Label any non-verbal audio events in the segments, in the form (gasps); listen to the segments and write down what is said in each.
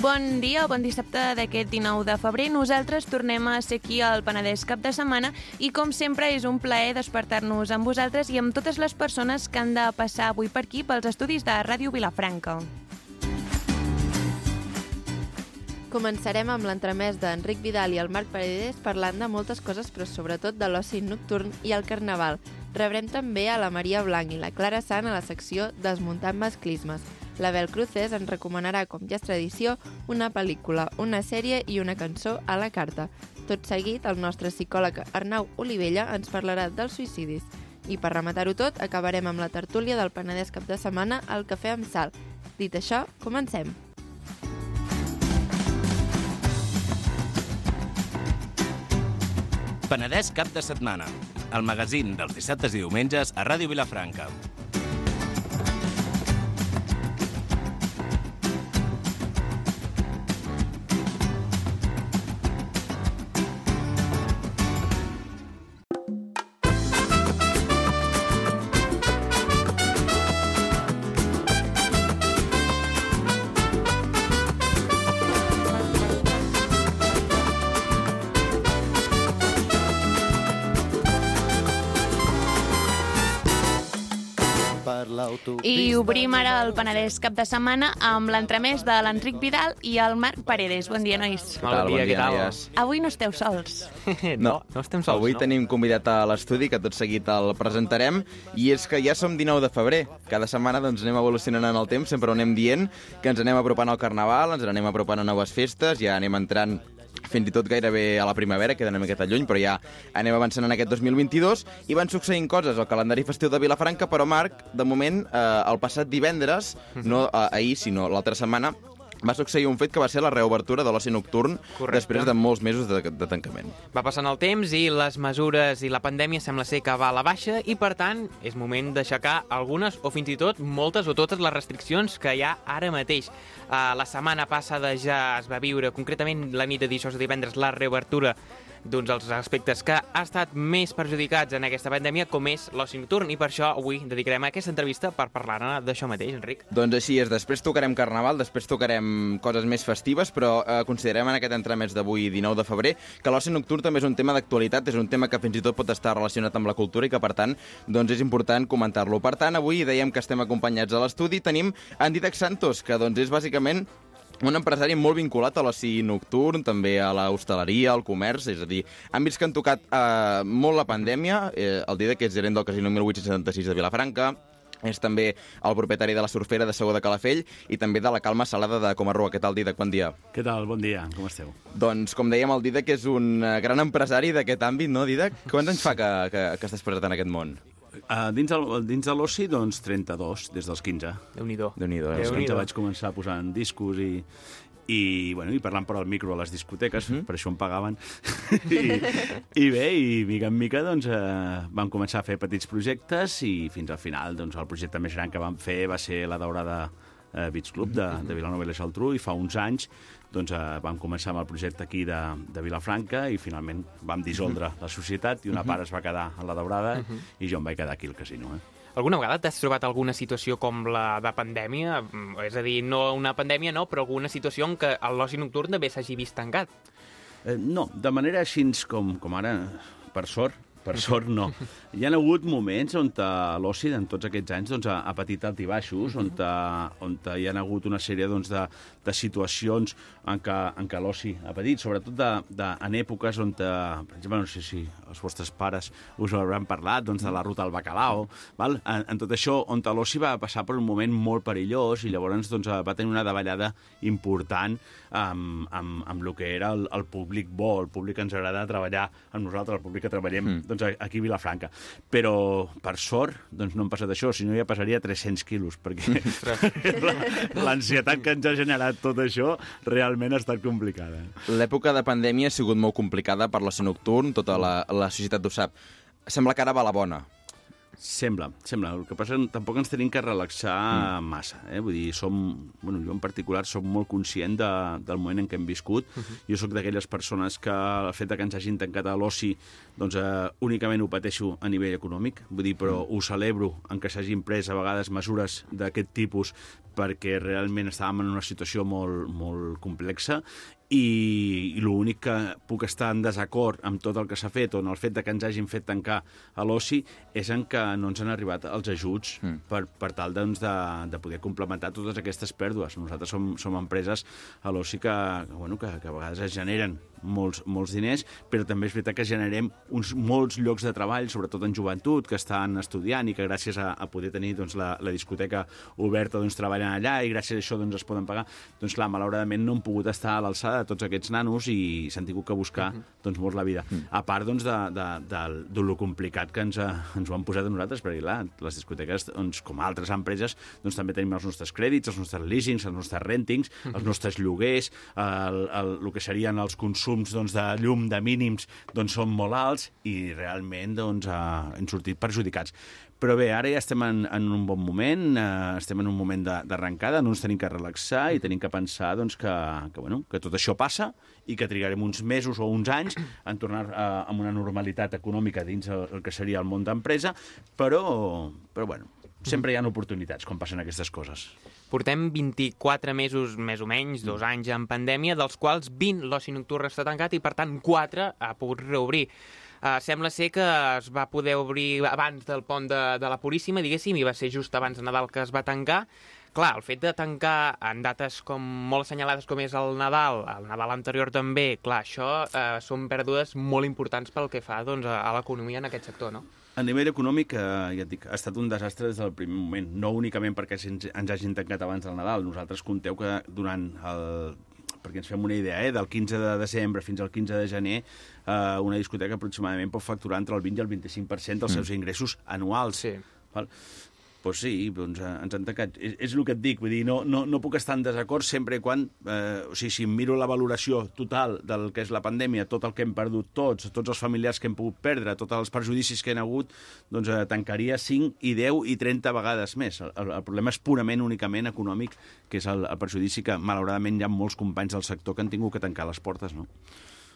Bon dia bon dissabte d'aquest 19 de febrer. Nosaltres tornem a ser aquí al Penedès cap de setmana i, com sempre, és un plaer despertar-nos amb vosaltres i amb totes les persones que han de passar avui per aquí pels estudis de Ràdio Vilafranca. Començarem amb l'entremès d'Enric Vidal i el Marc Paredes parlant de moltes coses, però sobretot de l'oci nocturn i el carnaval. Rebrem també a la Maria Blanc i la Clara Sant a la secció Desmuntant masclismes. L'Abel Cruces ens recomanarà, com ja és tradició, una pel·lícula, una sèrie i una cançó a la carta. Tot seguit, el nostre psicòleg Arnau Olivella ens parlarà dels suïcidis. I per rematar-ho tot, acabarem amb la tertúlia del Penedès cap de setmana al Cafè amb Sal. Dit això, comencem. Penedès cap de setmana, el magazín dels dissabtes i diumenges a Ràdio Vilafranca. Obrim ara el Penedès cap de setmana amb l'entremès de l'Enric Vidal i el Marc Paredes. Bon dia, nois. Bon dia, què tal? Avui no esteu sols. (laughs) no, no estem sols, Avui no? tenim convidat a l'estudi, que tot seguit el presentarem, i és que ja som 19 de febrer. Cada setmana doncs, anem evolucionant en el temps, sempre ho anem dient, que ens anem apropant al Carnaval, ens anem apropant a noves festes, ja anem entrant fins i tot gairebé a la primavera, queda una miqueta lluny, però ja anem avançant en aquest 2022, i van succeint coses al calendari festiu de Vilafranca, però Marc, de moment, eh, el passat divendres, no eh, ahir, sinó l'altra setmana, va succeir un fet que va ser la reobertura de l'oci nocturn Correcte. després de molts mesos de, de tancament. Va passant el temps i les mesures i la pandèmia sembla ser que va a la baixa i, per tant, és moment d'aixecar algunes o fins i tot moltes o totes les restriccions que hi ha ara mateix. Uh, la setmana passada ja es va viure, concretament la nit de dijous a divendres, la reobertura d'uns dels aspectes que ha estat més perjudicats en aquesta pandèmia, com és l'oci nocturn, i per això avui dedicarem aquesta entrevista per parlar d'això mateix, Enric. Doncs així és, després tocarem Carnaval, després tocarem coses més festives, però eh, considerem en aquest entremig d'avui, 19 de febrer, que l'oci nocturn també és un tema d'actualitat, és un tema que fins i tot pot estar relacionat amb la cultura i que, per tant, doncs és important comentar-lo. Per tant, avui dèiem que estem acompanyats a l'estudi, tenim en Didac Santos, que doncs és bàsicament un empresari molt vinculat a l'oci nocturn, també a l'hostaleria, al comerç, és a dir, àmbits que han tocat eh, molt la pandèmia, eh, el dia que és gerent del Casino 1876 de Vilafranca, és també el propietari de la surfera de Segó de Calafell i també de la Calma Salada de Comarrua. Què tal, Didac? Bon dia. Què tal? Bon dia, com esteu? Doncs, com dèiem, el Didac és un gran empresari d'aquest àmbit, no, Didac? Quants anys fa que, que, que estàs posat en aquest món? Uh, dins, el, dins de l'oci, doncs 32, des dels 15. Déu-n'hi-do. Déu-n'hi-do, eh? Als Déu-n'hi-do. 15 vaig començar posant discos i, i, bueno, i parlant per al micro a les discoteques, per això em pagaven. (laughs) I, I bé, i mica en mica doncs, eh, vam començar a fer petits projectes i fins al final doncs, el projecte més gran que vam fer va ser la Daurada eh, Beach Club de, de Vilanova i la Geltrú i fa uns anys doncs, eh, vam començar amb el projecte aquí de, de Vilafranca i finalment vam dissoldre la societat i una part es va quedar a la Daurada i jo em vaig quedar aquí al casino. Eh? Alguna vegada t'has trobat alguna situació com la de pandèmia? Mm, És a dir, no una pandèmia, no, però alguna situació en què l'oci nocturn també s'hagi vist tancat? Eh, no, de manera així com, com ara, per sort, per sort no. (laughs) Hi ha hagut moments on eh, l'oci en tots aquests anys doncs, ha, ha patit altibaixos, on, eh, on hi ha hagut una sèrie doncs, de, de situacions en què, en què l'oci ha patit, sobretot de, de, en èpoques on, eh, per exemple, no sé si els vostres pares us ho hauran parlat, doncs, de la ruta al bacalao, val? En, en tot això, on l'oci va passar per un moment molt perillós i llavors doncs, eh, va tenir una davallada important amb, amb, amb el que era el, el públic bo, el públic que ens agrada treballar amb nosaltres, el públic que treballem mm. doncs, aquí a Vilafranca. Però, per sort, doncs no em passat això, si no ja passaria 300 quilos, perquè (laughs) (laughs) la- l'ansietat que ens ha generat tot això realment ha estat complicada. L'època de pandèmia ha sigut molt complicada per l'oci nocturn, tota la, la societat ho sap. Sembla que ara va la bona. Sembla, sembla. El que passa és que tampoc ens tenim que relaxar mm. massa. Eh? Vull dir, som, bueno, jo en particular soc molt conscient de, del moment en què hem viscut. Uh -huh. Jo sóc d'aquelles persones que el fet que ens hagin tancat a l'oci doncs, eh, únicament ho pateixo a nivell econòmic, vull dir, però mm. ho celebro en que s'hagin pres a vegades mesures d'aquest tipus perquè realment estàvem en una situació molt, molt complexa i, i l'únic que puc estar en desacord amb tot el que s'ha fet o en el fet de que ens hagin fet tancar a l'oci és en que no ens han arribat els ajuts mm. per, per tal doncs, de, de poder complementar totes aquestes pèrdues. Nosaltres som, som empreses a l'oci que, que, bueno, que, que a vegades es generen molts, molts diners, però també és veritat que generem uns molts llocs de treball, sobretot en joventut, que estan estudiant i que gràcies a, a poder tenir doncs, la, la discoteca oberta doncs, treballen allà i gràcies a això doncs, es poden pagar. Doncs clar, malauradament no han pogut estar a l'alçada de tots aquests nanos i s'han tingut que buscar -huh. doncs, molt la vida. -huh. A part doncs, de, de, de, de, lo complicat que ens, ens ho han posat a nosaltres, perquè clar, les discoteques, doncs, com altres empreses, doncs, també tenim els nostres crèdits, els nostres leasings, els nostres rentings, els nostres lloguers, el, el, el que serien els consums consums doncs, de llum de mínims doncs, són molt alts i realment doncs, eh, hem sortit perjudicats. Però bé, ara ja estem en, en un bon moment, eh, estem en un moment d'arrencada, no ens tenim que relaxar i tenim que pensar doncs, que, que, bueno, que tot això passa i que trigarem uns mesos o uns anys en tornar eh, amb una normalitat econòmica dins el, el que seria el món d'empresa, però, però bueno, sempre hi ha oportunitats quan passen aquestes coses. Portem 24 mesos, més o menys, dos anys en pandèmia, dels quals 20 l'oci nocturn està tancat i, per tant, 4 ha pogut reobrir. Uh, sembla ser que es va poder obrir abans del pont de, de la Puríssima, diguéssim, i va ser just abans de Nadal que es va tancar. Clar, el fet de tancar en dates com molt assenyalades com és el Nadal, el Nadal anterior també, clar, això uh, són pèrdues molt importants pel que fa doncs, a, a l'economia en aquest sector, no? A nivell econòmic, eh, ja et dic, ha estat un desastre des del primer moment. No únicament perquè ens, ens hagin tancat abans del Nadal. Nosaltres conteu que durant el perquè ens fem una idea, eh, del 15 de desembre fins al 15 de gener, eh, una discoteca aproximadament pot facturar entre el 20 i el 25% dels mm. seus ingressos anuals. Sí. Val? Pues sí, doncs eh, ens han tancat. És, és el que et dic, vull dir, no, no, no puc estar en desacord sempre quan, eh, o sigui, si miro la valoració total del que és la pandèmia, tot el que hem perdut tots, tots els familiars que hem pogut perdre, tots els perjudicis que han hagut, doncs eh, tancaria 5 i 10 i 30 vegades més. El, el problema és purament, únicament econòmic, que és el, el perjudici que, malauradament, hi ha molts companys del sector que han tingut que tancar les portes, no?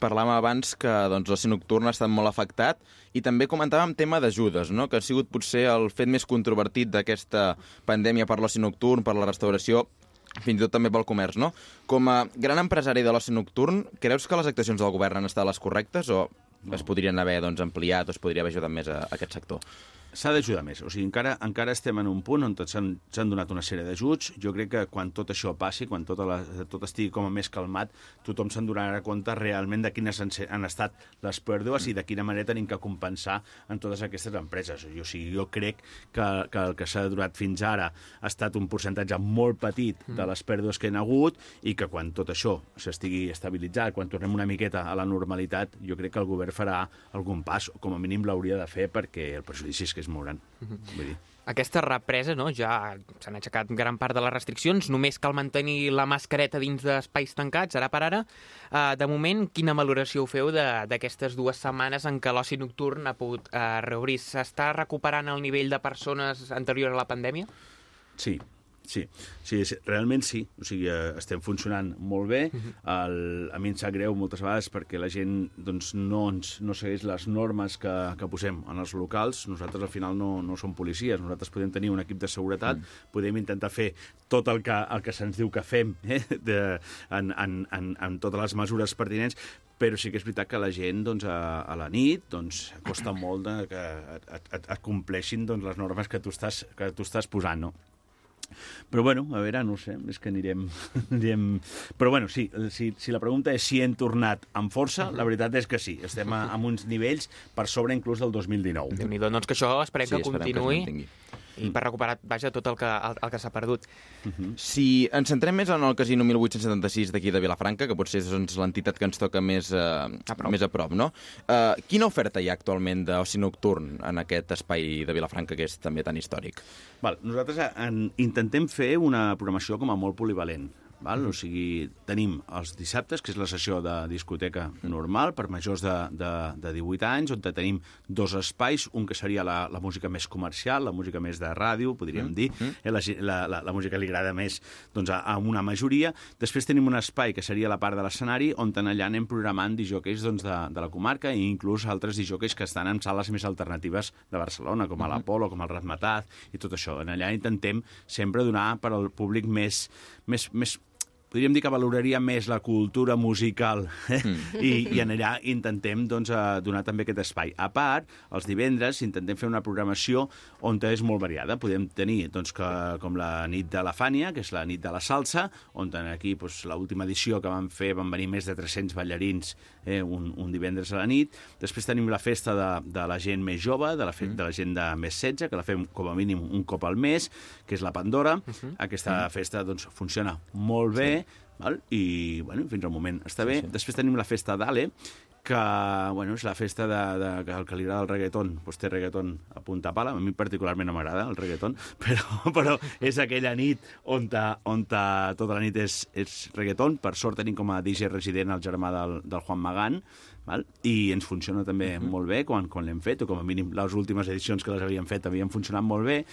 Parlàvem abans que doncs, l'oci nocturn ha estat molt afectat i també comentàvem tema d'ajudes, no? que ha sigut potser el fet més controvertit d'aquesta pandèmia per l'oci nocturn, per la restauració, fins i tot també pel comerç, no? Com a gran empresari de l'oci nocturn, creus que les actuacions del govern han estat les correctes o no. es podrien haver doncs, ampliat o es podria haver ajudat més a, a aquest sector? S'ha d'ajudar més. O sigui, encara, encara estem en un punt on s'han donat una sèrie d'ajuts. Jo crec que quan tot això passi, quan tot, la, tot estigui com a més calmat, tothom se'n donarà compte realment de quines han, han estat les pèrdues i de quina manera tenim que compensar en totes aquestes empreses. O sigui, jo crec que, que el que s'ha donat fins ara ha estat un percentatge molt petit de mm. les pèrdues que hi ha hagut i que quan tot això s'estigui estabilitzat, quan tornem una miqueta a la normalitat, jo crec que el govern farà algun pas, o com a mínim l'hauria de fer perquè el perjudici és que gran. Uh -huh. Vull dir... Aquesta represa, no? ja s'han aixecat gran part de les restriccions, només cal mantenir la mascareta dins d'espais tancats, ara per ara. Uh, de moment, quina valoració ho feu d'aquestes dues setmanes en què l'oci nocturn ha pogut uh, reobrir? S'està recuperant el nivell de persones anterior a la pandèmia? Sí, Sí, sí, realment sí. O sigui, eh, estem funcionant molt bé. -huh. El, a mi em sap greu moltes vegades perquè la gent doncs, no, ens, no segueix les normes que, que posem en els locals. Nosaltres al final no, no som policies. Nosaltres podem tenir un equip de seguretat, mm. podem intentar fer tot el que, el que se'ns diu que fem (laughs) eh, de, en, en, en, en totes les mesures pertinents, però sí que és veritat que la gent doncs, a, a la nit doncs, costa molt de, que et, et, et compleixin doncs, les normes que tu estàs, que tu estàs posant. No? Però bueno, a veure, no sé, és que anirem... (laughs) anirem... Però bueno, sí, si, si la pregunta és si hem tornat amb força, la veritat és que sí. Estem a, a uns nivells per sobre inclús del 2019. déu nhi doncs que això esperem sí, que continuï. Que i per recuperar, vaja, tot el que, el, el que s'ha perdut. Uh -huh. Si ens centrem més en el Casino 1876 d'aquí de Vilafranca, que potser és doncs, l'entitat que ens toca més, eh, a, prop. més a prop, no? Uh, quina oferta hi ha actualment d'oci nocturn en aquest espai de Vilafranca, que és també tan històric? Val, nosaltres en, intentem fer una programació com a molt polivalent Val? O sigui, tenim els dissabtes, que és la sessió de discoteca normal per majors de, de, de 18 anys, on tenim dos espais, un que seria la, la música més comercial, la música més de ràdio, podríem dir, eh, la, la, la, la música li agrada més doncs, a, a una majoria. Després tenim un espai que seria la part de l'escenari, on allà anem programant disjòqueis doncs, de, de la comarca i inclús altres disjòqueis que estan en sales més alternatives de Barcelona, com a l'Apolo, com el Razmataz i tot això. En allà intentem sempre donar per al públic més, més, més podríem dir que valoraria més la cultura musical eh? mm. I, i en allà intentem doncs, donar també aquest espai. A part, els divendres intentem fer una programació on és molt variada. Podem tenir doncs, que, com la nit de la Fània, que és la nit de la salsa, on aquí doncs, l'última edició que vam fer van venir més de 300 ballarins eh, un, un divendres a la nit. Després tenim la festa de, de la gent més jove, de la, fe, mm. de la gent de més 16, que la fem com a mínim un cop al mes, que és la Pandora. -huh. Aquesta festa doncs, funciona molt bé, sí. Val? i bueno, fins al moment està bé. Sí, sí. Després tenim la festa d'Ale, que bueno, és la festa de, de, que el que li agrada el reggaeton, doncs té reggaeton a punta pala. A mi particularment no m'agrada el reggaeton, (laughs) però, però és aquella nit on, ta, on ta, tota la nit és, és reggaeton. Per sort tenim com a DJ resident el germà del, del Juan Magán, val? i ens funciona també uh -huh. molt bé quan, quan l'hem fet, o com a mínim les últimes edicions que les havíem fet havien funcionat molt bé,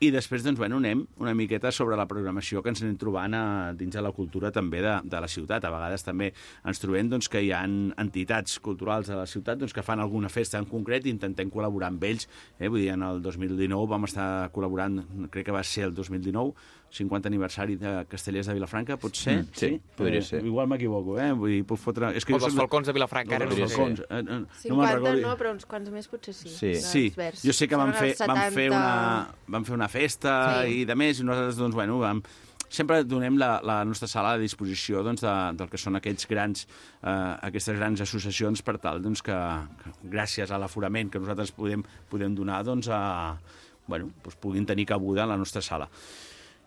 i després doncs, bueno, anem una miqueta sobre la programació que ens anem trobant a, dins de la cultura també de, de la ciutat. A vegades també ens trobem doncs, que hi ha entitats culturals de la ciutat doncs, que fan alguna festa en concret i intentem col·laborar amb ells. Eh? Vull dir, en el 2019 vam estar col·laborant, crec que va ser el 2019, 50 aniversari de Castellers de Vilafranca, pot ser? Mm, sí, podria ser. Igual m'equivoco, eh? Vull dir, puc fotre... És O jo dels Falcons de Vilafranca, ara Els no sé. Falcons, eh, eh, no 50 me'n no, recordo. però uns quants més potser sí. Sí. Sí, jo sé que van fer, van, fer 70. una, van fer una festa Sí. i de més, i nosaltres, doncs, bueno, vam, sempre donem la, la nostra sala a disposició doncs, de, del que són aquests grans, eh, aquestes grans associacions per tal doncs, que, que gràcies a l'aforament que nosaltres podem, podem donar doncs, a, bueno, doncs, puguin tenir cabuda a la nostra sala.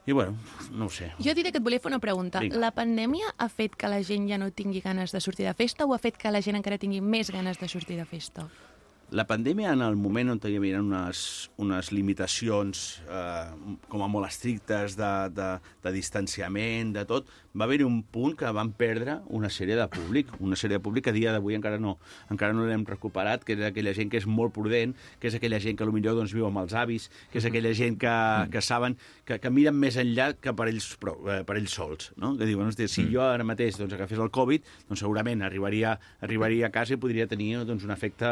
I, bueno, no ho sé. Jo diré que et volia fer una pregunta. Vinga. La pandèmia ha fet que la gent ja no tingui ganes de sortir de festa o ha fet que la gent encara tingui més ganes de sortir de festa? La pandèmia, en el moment on hi havia unes, unes limitacions eh, com a molt estrictes de, de, de distanciament, de tot, va haver-hi un punt que van perdre una sèrie de públic, una sèrie de públic que a dia d'avui encara no encara no l'hem recuperat, que és aquella gent que és molt prudent, que és aquella gent que potser doncs, viu amb els avis, que és aquella gent que, que saben, que, que miren més enllà que per ells, eh, per ells sols, no? que diuen, hòstia, si jo ara mateix doncs, agafés el Covid, doncs segurament arribaria, arribaria a casa i podria tenir doncs, un efecte...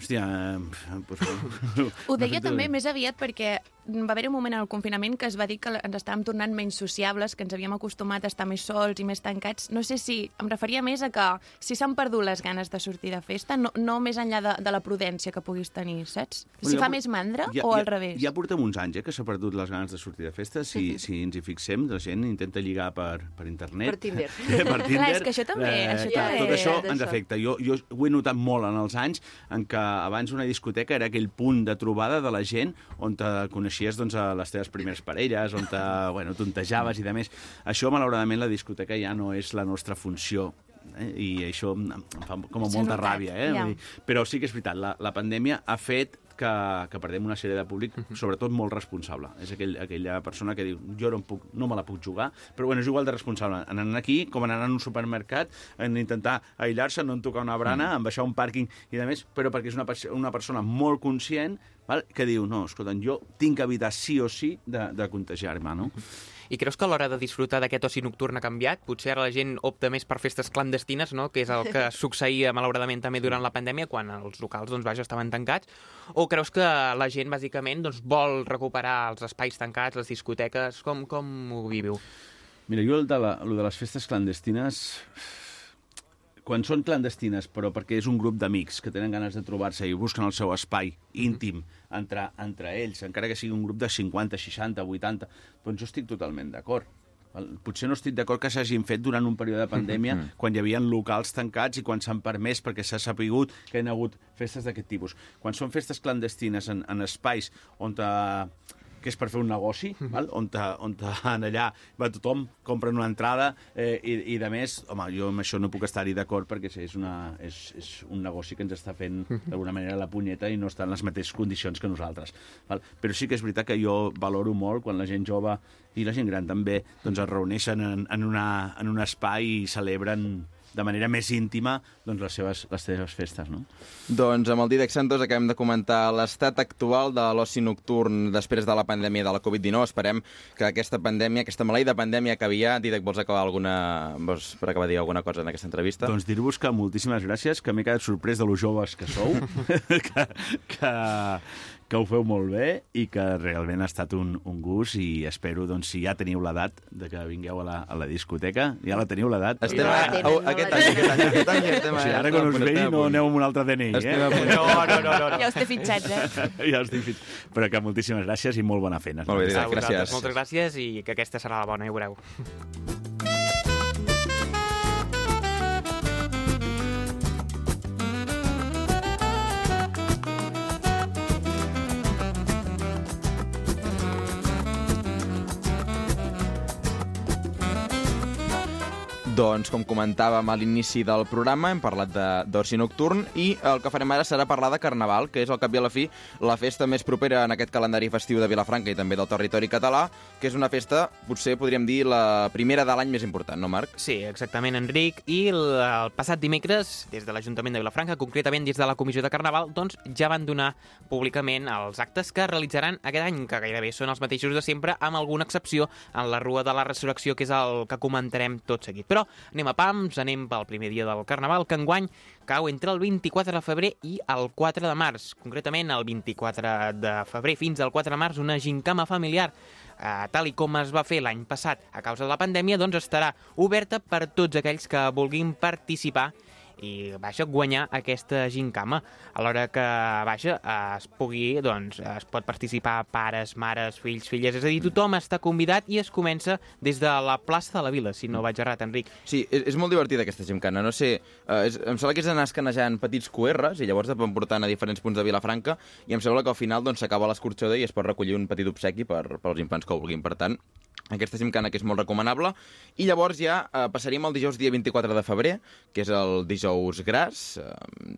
Hòstia... Doncs, (laughs) Ho deia també més aviat perquè va haver un moment en el confinament que es va dir que ens estàvem tornant menys sociables, que ens havíem acostumat a estar més sols i més tancats. No sé si em referia més a que si s'han perdut les ganes de sortir de festa, no, no més enllà de, de la prudència que puguis tenir, saps? Si Bueno, fa ja- més mandra ja, o al ja, revés? Ja portem uns anys eh, que s'ha perdut les ganes de sortir de festa. Si, si ens hi fixem, la gent intenta lligar per, per internet. Per Tinder. Eh, (laughs) per Tinder. Clar, és que això també, això tot, també. Tot això ens afecta. Jo, jo ho he notat molt en els anys en què abans una discoteca era aquell punt de trobada de la gent on te coneixies doncs, a les teves primeres parelles, on te, bueno, tontejaves i de més. Això, malauradament, la discoteca ja no és la nostra funció eh? i això em fa com a molta ràbia. Eh? ja. Vull dir, però sí que és veritat, la, la pandèmia ha fet que, que perdem una sèrie de públic, sobretot molt responsable. És aquell, aquella persona que diu, jo no, puc, no me la puc jugar, però bueno, és igual de responsable. Anant aquí, com anant a un supermercat, en intentar aïllar-se, no en tocar una brana, en baixar un pàrquing i de més, però perquè és una, una persona molt conscient val? que diu, no, escolta, jo tinc que evitar sí o sí de, de contagiar-me, no? I creus que a l'hora de disfrutar d'aquest oci nocturn ha canviat? Potser ara la gent opta més per festes clandestines, no? que és el que (laughs) succeïa malauradament també durant la pandèmia, quan els locals doncs, vaja, estaven tancats. O creus que la gent bàsicament doncs, vol recuperar els espais tancats, les discoteques? Com, com ho viviu? Mira, jo el de, la, el de les festes clandestines quan són clandestines, però perquè és un grup d'amics que tenen ganes de trobar-se i busquen el seu espai íntim entre, entre ells, encara que sigui un grup de 50, 60, 80, doncs jo estic totalment d'acord. Potser no estic d'acord que s'hagin fet durant un període de pandèmia quan hi havia locals tancats i quan s'han permès perquè s'ha sapigut que hi ha hagut festes d'aquest tipus. Quan són festes clandestines en, en espais on... Eh, que és per fer un negoci, val? on, te, on te, en allà va tothom, compren una entrada eh, i, i de més, home, jo amb això no puc estar-hi d'acord perquè és, una, és, és un negoci que ens està fent d'alguna manera la punyeta i no està en les mateixes condicions que nosaltres. Val? Però sí que és veritat que jo valoro molt quan la gent jove i la gent gran també doncs es reuneixen en, en, una, en un espai i celebren de manera més íntima doncs, les, seves, les seves festes. No? Doncs amb el Didac Santos acabem de comentar l'estat actual de l'oci nocturn després de la pandèmia de la Covid-19. Esperem que aquesta pandèmia, aquesta maleïda pandèmia acabi ja. Didac, vols acabar alguna... Vols per acabar dir alguna cosa en aquesta entrevista? Doncs dir-vos que moltíssimes gràcies, que m'he quedat sorprès de lo joves que sou, (laughs) (laughs) que, que, que ho feu molt bé i que realment ha estat un, un gust i espero, doncs, si ja teniu l'edat de que vingueu a la, a la discoteca, ja la teniu l'edat. Estem No a, a, no aquest, la any, aquest any, aquest any, estem O a... sigui, ara quan us vegi no aneu amb un altre DNI, Estem a eh? No, no, no, no. Ja us té fitxats, eh? (laughs) ja us dic, però que moltíssimes gràcies i molt bona feina. Molt bé, A gràcies. Moltes gràcies i que aquesta serà la bona, ja ho veureu. Doncs, com comentàvem a l'inici del programa, hem parlat d'oci nocturn i el que farem ara serà parlar de Carnaval, que és al cap i a la fi la festa més propera en aquest calendari festiu de Vilafranca i també del territori català, que és una festa, potser podríem dir, la primera de l'any més important, no, Marc? Sí, exactament, Enric. I el passat dimecres, des de l'Ajuntament de Vilafranca, concretament des de la Comissió de Carnaval, doncs ja van donar públicament els actes que realitzaran aquest any, que gairebé són els mateixos de sempre, amb alguna excepció en la Rua de la Resurrecció, que és el que comentarem tot seguit. Però anem a pams, anem pel primer dia del Carnaval, que enguany cau entre el 24 de febrer i el 4 de març. Concretament, el 24 de febrer fins al 4 de març, una gincama familiar eh, tal i com es va fer l'any passat a causa de la pandèmia, doncs estarà oberta per tots aquells que vulguin participar i vaja, guanyar aquesta gincama. Alhora que, vaja, es pugui, doncs, es pot participar pares, mares, fills, filles, és a dir, tothom està convidat i es comença des de la plaça de la Vila, si no vaig errat, Enric. Sí, és, és molt divertida aquesta gimcana, no sé, eh, és, em sembla que és anar escanejant petits QRs i llavors van portant a diferents punts de Vilafranca i em sembla que al final doncs, s'acaba l'escorxador i es pot recollir un petit obsequi per, per infants que ho vulguin. Per tant, aquesta gimcana que és molt recomanable. I llavors ja eh, passaríem al dijous dia 24 de febrer, que és el dijous gras, eh,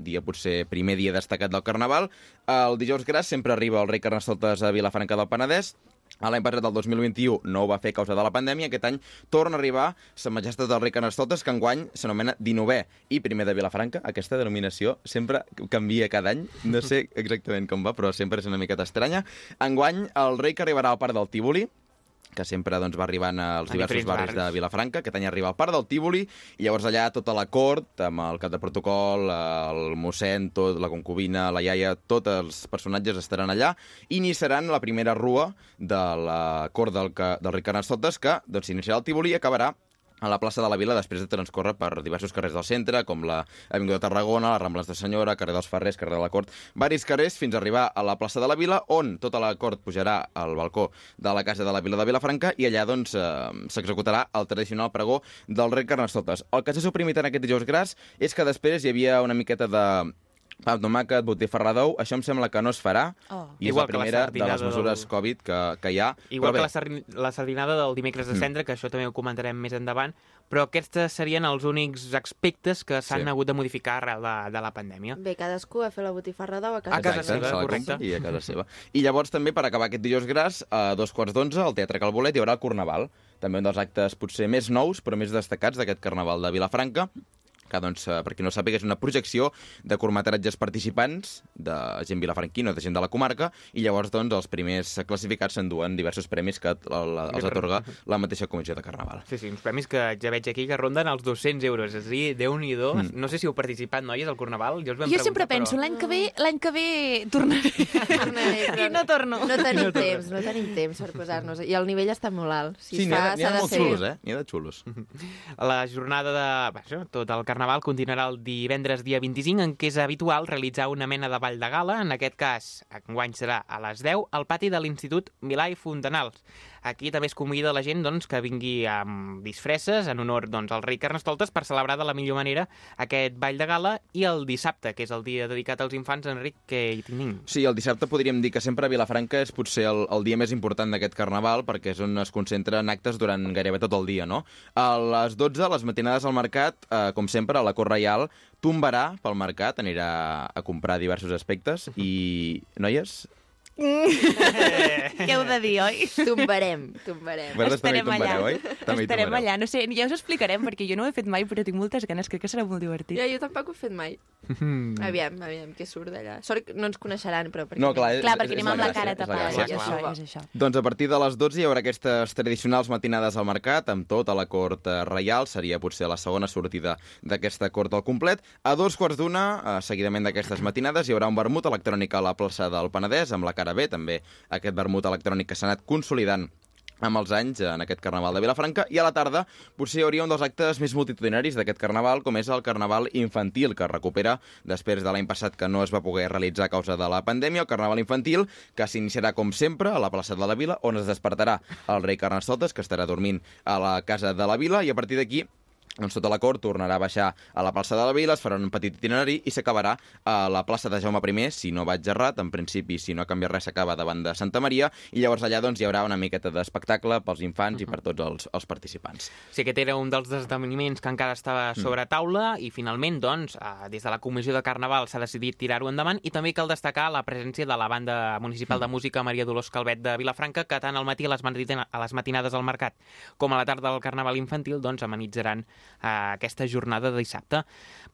dia potser primer dia destacat del Carnaval. El dijous gras sempre arriba el rei Carnestoltes a Vilafranca del Penedès, L'any passat, el 2021, no ho va fer a causa de la pandèmia. Aquest any torna a arribar Sa Majestat del Rei Carnestoltes, que enguany s'anomena 19è i primer de Vilafranca. Aquesta denominació sempre canvia cada any. No sé exactament com va, però sempre és una miqueta estranya. Enguany, el rei que arribarà al Parc del Tívoli, que sempre doncs, va arribant als A diversos diferents barris de barris. Vilafranca. Aquest any arriba al Parc del Tívoli i llavors allà tota la cort, amb el cap de protocol, el mossèn, tot, la concubina, la iaia, tots els personatges estaran allà i iniciaran la primera rua de la cort del, del rei Carnestoltes que doncs, s'iniciarà al Tívoli i acabarà a la plaça de la Vila després de transcórrer per diversos carrers del centre, com la Avinguda de Tarragona, les Rambles de Senyora, carrer dels Ferrers, carrer de la Cort, varis carrers fins a arribar a la plaça de la Vila, on tota la cort pujarà al balcó de la casa de la Vila de Vilafranca i allà doncs eh, s'executarà el tradicional pregó del rei Carnestoltes. El que s'ha suprimit en aquest dijous gras és que després hi havia una miqueta de pa amb tomàquet, botifarra d'ou, això em sembla que no es farà, Oh. i és Igual la que la primera de les mesures del- Covid que, que hi ha. Igual Però que bé, la, sardin la sardinada del dimecres de Mm. cendre, que això també ho comentarem més endavant, però aquests serien els únics aspectes que s'han Sí. hagut de modificar arrel de, de la pandèmia. Bé, cadascú a fer la botifarra d'ou a casa, A casa Exacte, seva, se la correcte. I a casa seva. I llavors també, per acabar aquest dijous gras, a dos quarts d'onze, al Teatre Calbolet, hi haurà el Carnaval. També un dels actes potser més nous, però més destacats d'aquest Carnaval de Vilafranca que, doncs, eh, per qui no sàpiga, és una projecció de curtmetratges participants, de gent vilafranquina, de gent de la comarca, i llavors, doncs, els primers classificats s'enduen diversos premis que la- la- els atorga la mateixa comissió de Carnaval. Sí, sí, uns premis que ja veig aquí que ronden els 200 euros. És a dir, Déu-n'hi-do. Mm. No sé si heu participat, noies, al Carnaval. Jo, us vam Jo sempre penso, però... l'any que ve, l'any que ve tornaré. (laughs) Tornaré, I no torno. No tenim (laughs) temps, no tenim temps per posar-nos. I el nivell està molt alt. Si Sí, n'hi ha, n'hi ha s'ha de molt ser... xulos, eh? N'hi ha de xulos. (laughs) La jornada de... Vaja, tot el Carnaval continuarà el divendres dia 25, en què és habitual realitzar una mena de ball de gala. En aquest cas, enguany serà a les 10, al pati de l'Institut Milà i Fontanals. Aquí també es convida la gent doncs, que vingui amb disfresses en honor doncs, al rei Carnestoltes per celebrar de la millor manera aquest ball de gala i el dissabte, que és el dia dedicat als infants, Enric, què hi tenim? Sí, el dissabte podríem dir que sempre a Vilafranca és potser el, el dia més important d'aquest carnaval perquè és on es concentren actes durant gairebé tot el dia, no? A les 12, les matinades al mercat, eh, com sempre, a la Cor Reial, tombarà pel mercat, anirà a comprar diversos aspectes i, noies, (laughs) Què heu de dir, oi? Tombarem, tombarem. Vosaltres també Estarem allà. tombareu, oi? També Estarem allà. No sé, ja us ho explicarem, perquè jo no ho he fet mai, però tinc moltes ganes. Crec que serà molt divertit. Ja, jo tampoc ho he fet mai. Aviam, aviam, què surt d'allà. Sort que no ens coneixeran, però... perquè No, clar, és, Clar, és, perquè és anem amb la cara tapada. És clar. això, és això. Doncs a partir de les 12 hi haurà aquestes tradicionals matinades al mercat, amb tota la cort eh, reial, seria potser la segona sortida d'aquesta cort al complet. A dos quarts d'una, eh, seguidament d'aquestes matinades, hi haurà un vermut electrònic a la plaça del Penedès, amb la cara B, també aquest vermut electrònic que s'ha anat consolidant amb els anys en aquest carnaval de Vilafranca. I a la tarda potser hi hauria un dels actes més multitudinaris d'aquest carnaval com és el carnaval infantil que recupera després de l'any passat que no es va poder realitzar a causa de la pandèmia, el carnaval infantil que s'iniciarà com sempre a la plaça de la Vila on es despertarà el rei Carnestoltes que estarà dormint a la casa de la Vila. I a partir d'aquí doncs tota la cort tornarà a baixar a la plaça de la Vila, es farà un petit itinerari i s'acabarà a la plaça de Jaume I, si no vaig errat, en principi, si no ha canviat res, s'acaba davant de Santa Maria, i llavors allà doncs, hi haurà una miqueta d'espectacle pels infants i per tots els, els participants. Sí, aquest era un dels esdeveniments que encara estava sobre taula i finalment, doncs, eh, des de la Comissió de Carnaval s'ha decidit tirar-ho endavant i també cal destacar la presència de la banda municipal de música Maria Dolors Calvet de Vilafranca que tant al matí a les matinades al mercat com a la tarda del Carnaval infantil doncs amenitzaran eh, aquesta jornada de dissabte.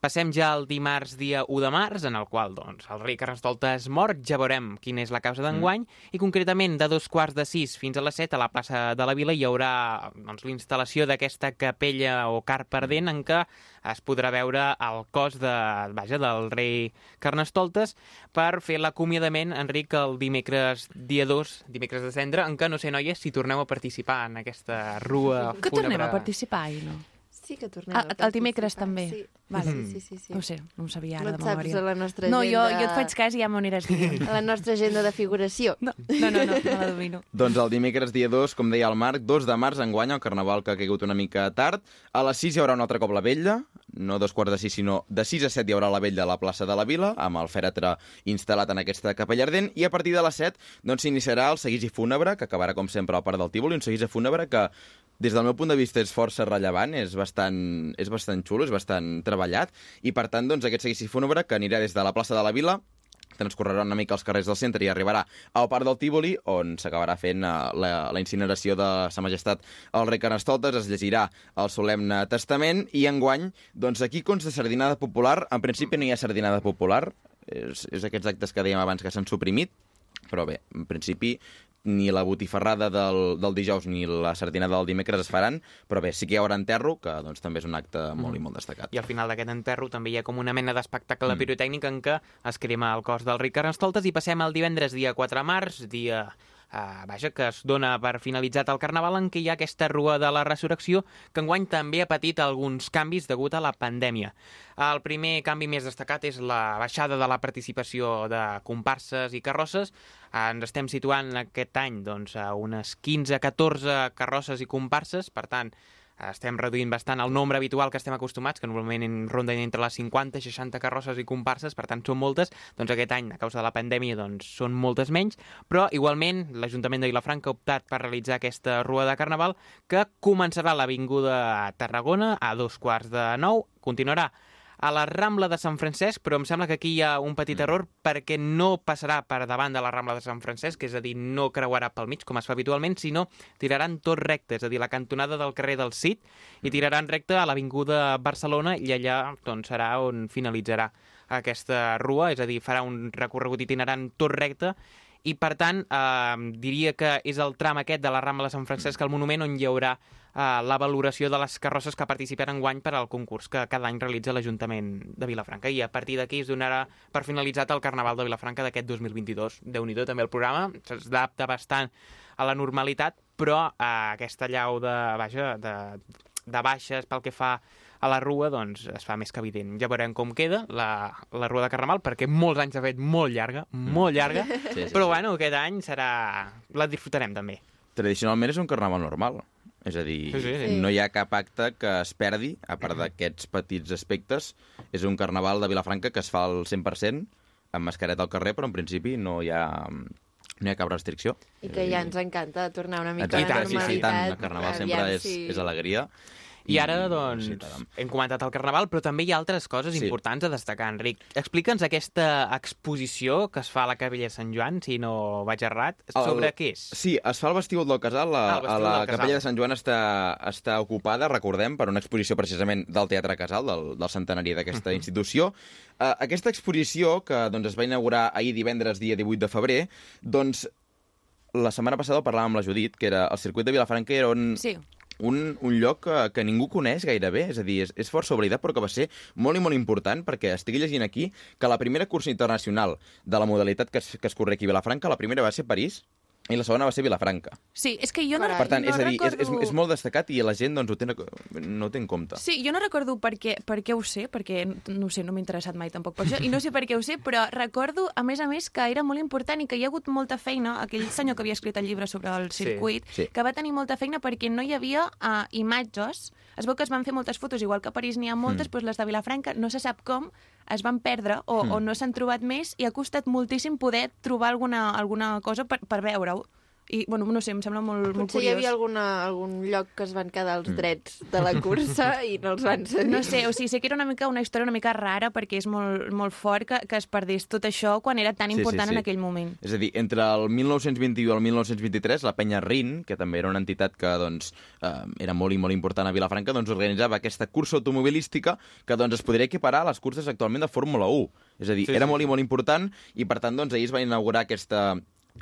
Passem ja al dimarts dia 1 de març, en el qual doncs, el rei Carnestoltes mor, ja veurem quina és la causa d'enguany, i concretament de dos quarts de sis fins a les set a la plaça de la Vila hi haurà doncs, l'instal·lació d'aquesta capella o carp ardent en què es podrà veure el cos de, vaja, del rei Carnestoltes per fer l'acomiadament, Enric, el dimecres dia 2, dimecres de cendre, en què no sé, noies, si torneu a participar en aquesta rua Que tornem a participar, i no? Sí que tornem Ah, el dimecres també? Sí, Vale. sí, sí, sí, sí. No ho sé, no ho sabia No ara et de memòria. a la nostra No, jo, agenda... jo et faig cas i ja m'ho aniràs dient. A (laughs) la nostra agenda de figuració. No, no, no, no, no la domino. (laughs) Doncs el dimecres dia 2, com deia el Marc, 2 de març enguany, el carnaval que ha caigut una mica tard. A les 6 hi haurà un altre cop la vetlla, no dos quarts de 6, sinó de 6 a 7 hi haurà la vetlla a la plaça de la Vila, amb el fèretre instal·lat en aquesta capella ardent, i a partir de les 7 doncs, s'iniciarà el seguici fúnebre, que acabarà com sempre al Parc del Tívoli, un seguici fúnebre que des del meu punt de vista és força rellevant, és bastant, és bastant xulo, és bastant treballat, i per tant doncs, aquest seguici fúnebre que anirà des de la plaça de la Vila transcorrerà una mica els carrers del centre i arribarà al Parc del Tívoli, on s'acabarà fent eh, la, la incineració de Sa Majestat el rei Carnestoltes, es llegirà el solemne testament, i enguany, doncs aquí consta sardinada popular, en principi no hi ha sardinada popular, és, és aquests actes que dèiem abans que s'han suprimit, però bé, en principi ni la botifarrada del, del dijous ni la sardinada del dimecres es faran, però bé, sí que hi haurà enterro, que doncs, també és un acte molt i molt destacat. I al final d'aquest enterro també hi ha com una mena d'espectacle mm. pirotècnic en què es crema el cos del rei Carnestoltes i passem al divendres dia 4 de març, dia Uh, vaja, que es dona per finalitzat el Carnaval en què hi ha aquesta rua de la resurrecció que enguany també ha patit alguns canvis degut a la pandèmia. El primer canvi més destacat és la baixada de la participació de comparses i carrosses. Uh, ens estem situant aquest any doncs, a unes 15-14 carrosses i comparses, per tant, estem reduint bastant el nombre habitual que estem acostumats, que normalment en ronden entre les 50 i 60 carrosses i comparses, per tant són moltes, doncs aquest any, a causa de la pandèmia, doncs són moltes menys, però igualment l'Ajuntament de Vilafranca ha optat per realitzar aquesta rua de Carnaval que començarà a l'Avinguda Tarragona a dos quarts de nou, continuarà a la Rambla de Sant Francesc, però em sembla que aquí hi ha un petit error perquè no passarà per davant de la Rambla de Sant Francesc, és a dir, no creuarà pel mig, com es fa habitualment, sinó tiraran tot recte, és a dir, la cantonada del carrer del Cid, i tiraran recte a l'Avinguda Barcelona, i allà doncs, serà on finalitzarà aquesta rua, és a dir, farà un recorregut itinerant tot recte, i per tant eh, diria que és el tram aquest de la Rambla de Sant Francesc al Monument on hi haurà eh, la valoració de les carrosses que participaran enguany per al concurs que cada any realitza l'Ajuntament de Vilafranca i a partir d'aquí es donarà per finalitzat el Carnaval de Vilafranca d'aquest 2022. déu nhi també el programa, s'adapta bastant a la normalitat, però eh, aquesta llau de, vaja, de, de baixes pel que fa la rua doncs es fa més que evident. Ja veurem com queda la, la rua de Carnaval, perquè molts anys ha fet molt llarga, molt llarga, Sí, sí, però sí. bueno, aquest any serà... la disfrutarem també. tradicionalment és un carnaval normal. És a dir, Sí, sí, sí. no hi ha cap acte que es perdi, a part d'aquests petits aspectes. És un carnaval de Vilafranca que es fa al 100%, amb mascareta al carrer, però en principi no hi ha, no hi ha cap restricció. I que ja ens encanta tornar una mica Exacte, a la sí, sí, normalitat. tant. El carnaval sempre Aviam és, si- és alegria. I ara, doncs, sí, hem comentat el Carnaval, però també hi ha altres coses Sí. importants a destacar, Enric. Explica'ns aquesta exposició que es fa a la Capella de Sant Joan, si no vaig errat. Sobre què és? Sí, es fa al vestíbul del Casal. La, Ah, a el la del Casal. Capella de Sant Joan està, està ocupada, recordem, per una exposició precisament del Teatre Casal, del, del centenari d'aquesta institució. Uh, aquesta exposició, que doncs, es va inaugurar ahir divendres, dia 18 de febrer, doncs la setmana passada parlàvem amb la Judit, que era el circuit de Vilafranca era un, Sí. Un, un lloc que, que ningú coneix gairebé, és a dir, és, és força oblidat, però que va ser molt i molt important, perquè estic llegint aquí que la primera cursa internacional de la modalitat que es, que es corre aquí a Vilafranca, la primera va ser París, i la segona va ser Vilafranca. Sí, és que jo no, Carai. Per tant, no és a dir, és, és, recordo... és molt destacat i la gent doncs, ho té, no ho té en compte. Sí, jo no recordo per què, per què ho sé, perquè no ho sé, no m'ha interessat mai tampoc per això, i no sé per què ho sé, però recordo, a més a més, que era molt important i que hi ha hagut molta feina, aquell senyor que havia escrit el llibre sobre el Sí, circuit, sí. que va tenir molta feina perquè no hi havia uh, imatges. Es veu que es van fer moltes fotos, igual que a París n'hi ha moltes, Mm. doncs les de Vilafranca no se sap com, es van perdre o, o no s'han trobat més i ha costat moltíssim poder trobar alguna, alguna cosa per, per veure-ho. I, bueno, no sé, em sembla molt, molt Potser hi curiós. havia alguna, algun lloc que es van quedar els drets de la cursa i no els van cedir. No sé, o sigui, sé que era una mica una història una mica rara perquè és molt, molt fort que, que es perdés tot això quan era tan Sí, sí, important sí. en aquell moment. És a dir, entre el 1921 i el 1923, la penya RIN, que també era una entitat que doncs, eh, era molt i molt important a Vilafranca, doncs organitzava aquesta cursa automobilística que doncs, es podria equiparar a les curses actualment de Fórmula 1. És a dir, Sí, era sí. molt i molt important i, per tant, doncs, ahir es va inaugurar aquesta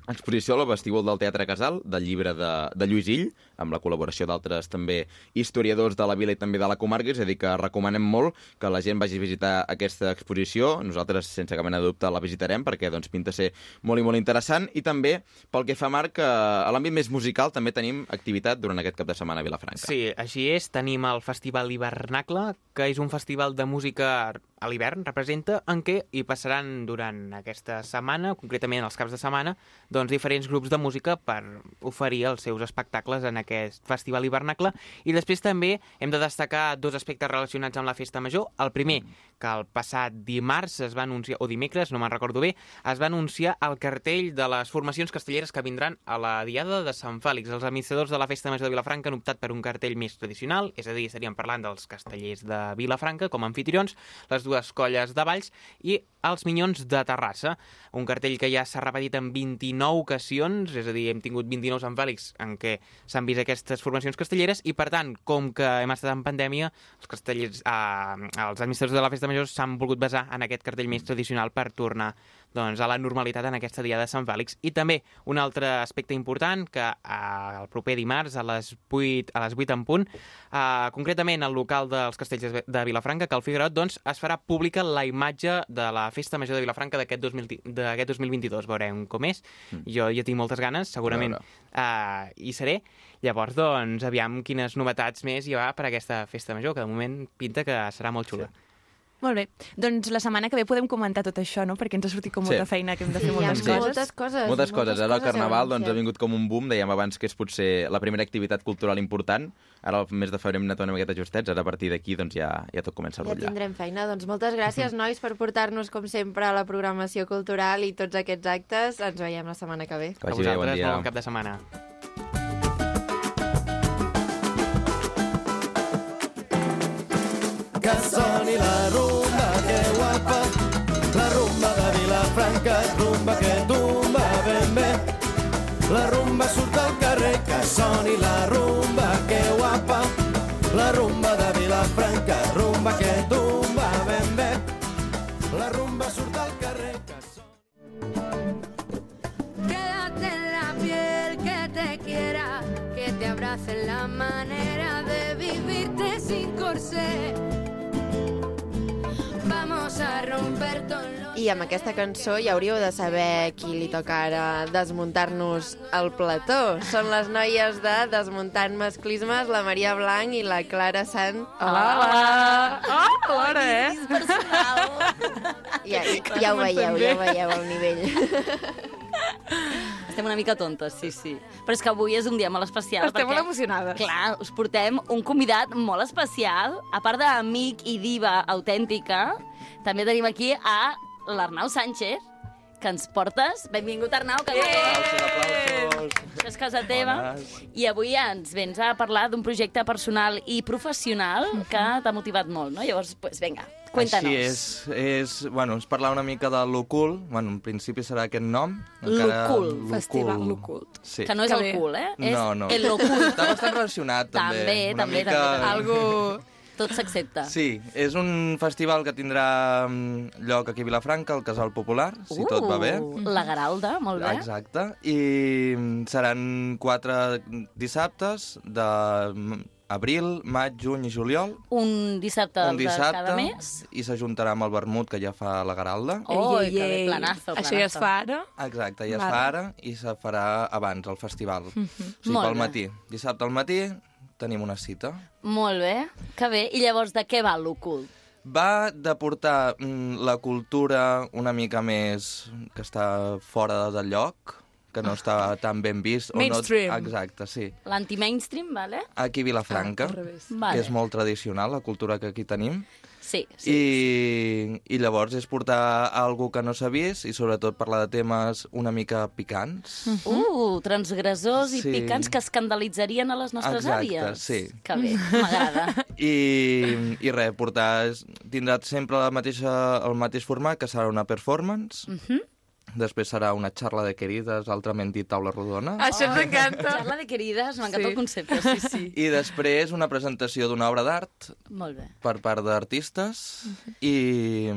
exposició al vestíbul del Teatre Casal, del llibre de, de Lluís Ill, amb la col·laboració d'altres també historiadors de la vila i també de la comarca, és a dir, que recomanem molt que la gent vagi a visitar aquesta exposició. Nosaltres, sense cap mena de dubte, la visitarem perquè doncs, pinta ser molt i molt interessant. I també, pel que fa Marc, eh, a l'àmbit més musical també tenim activitat durant aquest cap de setmana a Vilafranca. Sí, així és. Tenim el Festival Hivernacle, que és un festival de música a l'hivern, representa, en què hi passaran durant aquesta setmana, concretament els caps de setmana, doncs diferents grups de música per oferir els seus espectacles en aquest Festival Hivernacle. I després també hem de destacar dos aspectes relacionats amb la Festa Major. El primer, que el passat dimarts es va anunciar, o dimecres, no me'n recordo bé, es va anunciar el cartell de les formacions castelleres que vindran a la Diada de Sant Fèlix. Els administradors de la Festa Major de Vilafranca han optat per un cartell més tradicional, és a dir, estaríem parlant dels castellers de Vilafranca com a anfitrions, les dues colles de Valls i els Minyons de Terrassa. Un cartell que ja s'ha repetit en 29 ocasions, és a dir, hem tingut 29 Sant Fèlix en què s'han vist aquestes formacions castelleres i, per tant, com que hem estat en pandèmia, els castellers, eh, els administradors de la Festa Major s'han volgut basar en aquest cartell més tradicional per tornar doncs, a la normalitat en aquesta dia de Sant Fèlix. I també un altre aspecte important, que eh, el proper dimarts a les 8, a les 8 en punt, eh, concretament al local dels castells de- Vilafranca, que al Figuerot, doncs, es farà pública la imatge de la Festa Major de Vilafranca d'aquest 2000 d'aquest 2022. Veurem com és. Jo ja tinc moltes ganes, segurament uh, hi seré. Llavors, doncs, aviam quines novetats més hi ha per aquesta Festa Major, que de moment pinta que serà molt xula. Molt bé, doncs la setmana que ve podem comentar tot això, no? Perquè ens ha sortit com Sí. molta feina, que hem de Sí, fer ha moltes Sí. coses. moltes coses. Moltes coses. Ara el Carnaval doncs, ha vingut com un boom, dèiem abans que és potser la primera activitat cultural important. Ara al mes de febrer hem anat una miqueta justets, ara a partir d'aquí doncs, ja, ja tot comença a Ja rotllar. tindrem feina. Doncs moltes gràcies, (laughs) nois, per portar-nos, com sempre, a la programació cultural i tots aquests actes. Ens veiem la setmana que ve. Que a vagi bé, bon vosaltres, dia. bon cap de setmana. que soni la rumba, rumba que tumba ben. La rumba surt al carrer, que soni la rumba, que guapa, la rumba de Vilafranca, rumba que tumba ben. La rumba surt al que soni... Quédate en la piel que te quiera, que te abrace la manera de vivirte sin corsé. I amb aquesta cançó ja hauríeu de saber qui li toca ara desmuntar-nos el plató. Són les noies de Desmuntant Masclismes, la Maria Blanc i la Clara Sant. Hola, hola! Oh, alhora, eh? Ja, ja ho veieu, ja ho veieu, el nivell. Estem una mica tontes, sí, sí. Però és que avui és un dia molt especial. Estem perquè, molt emocionades. Clar, us portem un convidat molt especial. A part d'amic i diva autèntica, també tenim aquí a l'Arnau Sánchez, que ens portes. Benvingut, Arnau, que Aplausos, això és casa teva. I avui ens vens a parlar d'un projecte personal i professional que t'ha motivat molt, no? Llavors, pues, vinga, cuéntanos. Així és, és, bueno, és parlar una mica de l'ocult, bueno, en principi serà aquest nom. L'ocult, Festival l'ocult. Sí. Que no és Que el cul, eh? És No, no. el ocult. Està bastant relacionat, també. També, una també, mica... també. Algo... Tot s'accepta. Sí, és un festival que tindrà mm, lloc aquí a Vilafranca, al Casal Popular, si tot va bé. Uh, La Garalda, molt bé. Exacte. I mm, seran quatre dissabtes de mm, abril, maig, juny i juliol. Un dissabte, un dissabte de cada mes. i s'ajuntarà amb el vermut que ja fa la Garalda. Oh, Ei, ei, que ei. planazo, Això ja es planazo. fa ara? Exacte, ja es Vale. fa ara i se farà abans, al festival. (laughs) O sigui, Molt pel bé. matí. Dissabte al matí tenim una cita. Molt bé, que bé. I llavors, de què va l'ocult? Va de portar mm, la cultura una mica més que està fora del lloc, que no està tan ben vist. o Mainstream. No... Exacte, sí. L'anti-mainstream, vale? Aquí a Vilafranca, Ah. Vale. que és molt tradicional, la cultura que aquí tenim. Sí, sí. I, I llavors és portar algo que no s'ha vist i sobretot parlar de temes una mica picants. Uh, transgressors i Sí. picants que escandalitzarien a les nostres Exacte, àvies. sí. Que bé, m'agrada. (laughs) I, i res, portar... Tindrà sempre la mateixa, el mateix format, que serà una performance. Mhm. Després serà una xarra de querides, altrament dit taula rodona. Això ens encanta. Xarla de querides, m'encanta Sí. el concepte, sí, sí. (laughs) I després una presentació d'una obra d'art Molt bé. per part d'artistes i,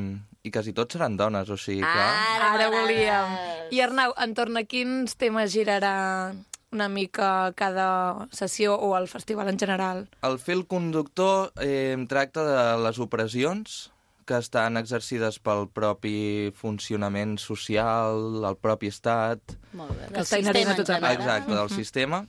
i quasi tots seran dones, o sigui que... Ara, Ara volíem. I Arnau, entorn a quins temes girarà una mica cada sessió o el festival en general? El fil conductor eh, tracta de les opressions que estan exercides pel propi funcionament social, el propi estat, Molt bé. Que està inherent a sistema en tothom. general. exacte, del sistema.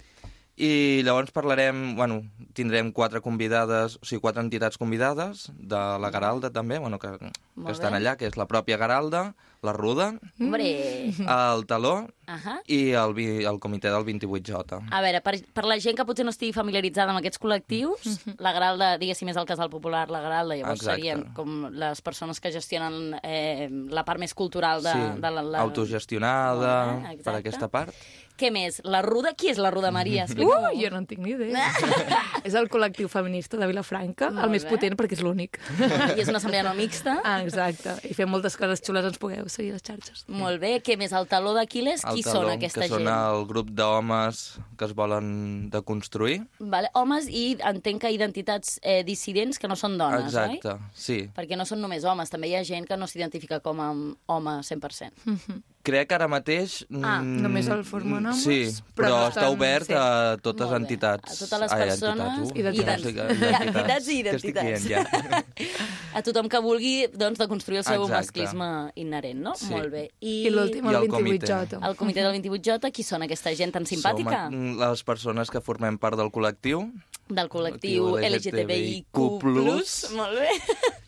I llavors parlarem, bueno, tindrem quatre convidades, o sigui, quatre entitats convidades, de la Garalda també, bueno, que, que estan bé. allà, que és la pròpia Garalda, la Ruda, Hombre. el Taló Ahà. i el, vi- el comitè del 28J. A veure, per, per la gent que potser no estigui familiaritzada amb aquests col·lectius, la Garalda, diguéssim, és el casal popular, la Garalda, llavors Exacte. serien com les persones que gestionen eh, la part més cultural de, sí, de la, la... autogestionada, Molt bé, per aquesta part. Què més? La Ruda? Qui és la Ruda Maria? Uh, Explica-m'ho. (laughs) jo no en tinc ni idea. (laughs) és el col·lectiu feminista de Vilafranca, Molt el més bé. potent perquè és l'únic. I és una assemblea no mixta. Ah, exacte. I fem moltes coses xules, ens pugueu seguir a les xarxes. Molt bé. Què més? El taló d'Aquiles? Qui El són Taló, aquesta que gent? són el grup d'homes que es volen deconstruir. Vale. Homes i entenc que identitats eh, dissidents que no són dones, Exacte, oi? sí. Perquè no són només homes, també hi ha gent que no s'identifica com a home 100%. Crec que ara mateix... Ah, mm, només el formen homes, Sí, però però, no està obert sí. a totes entitats. A totes les Ai, persones entitats, i uh, identitats. ja no sé què- (laughs) Entitats i Què estic identitats. dient, ja. (laughs) A tothom que vulgui doncs, deconstruir el seu Exacte. masclisme inherent, no? Sí. Molt bé. I, I l'últim, I el el comitè. 28J. el comitè del 28J, qui són aquesta gent tan simpàtica? Som mm, les persones que formem part del col·lectiu Del col·lectiu LGTBIQ+. Molt bé.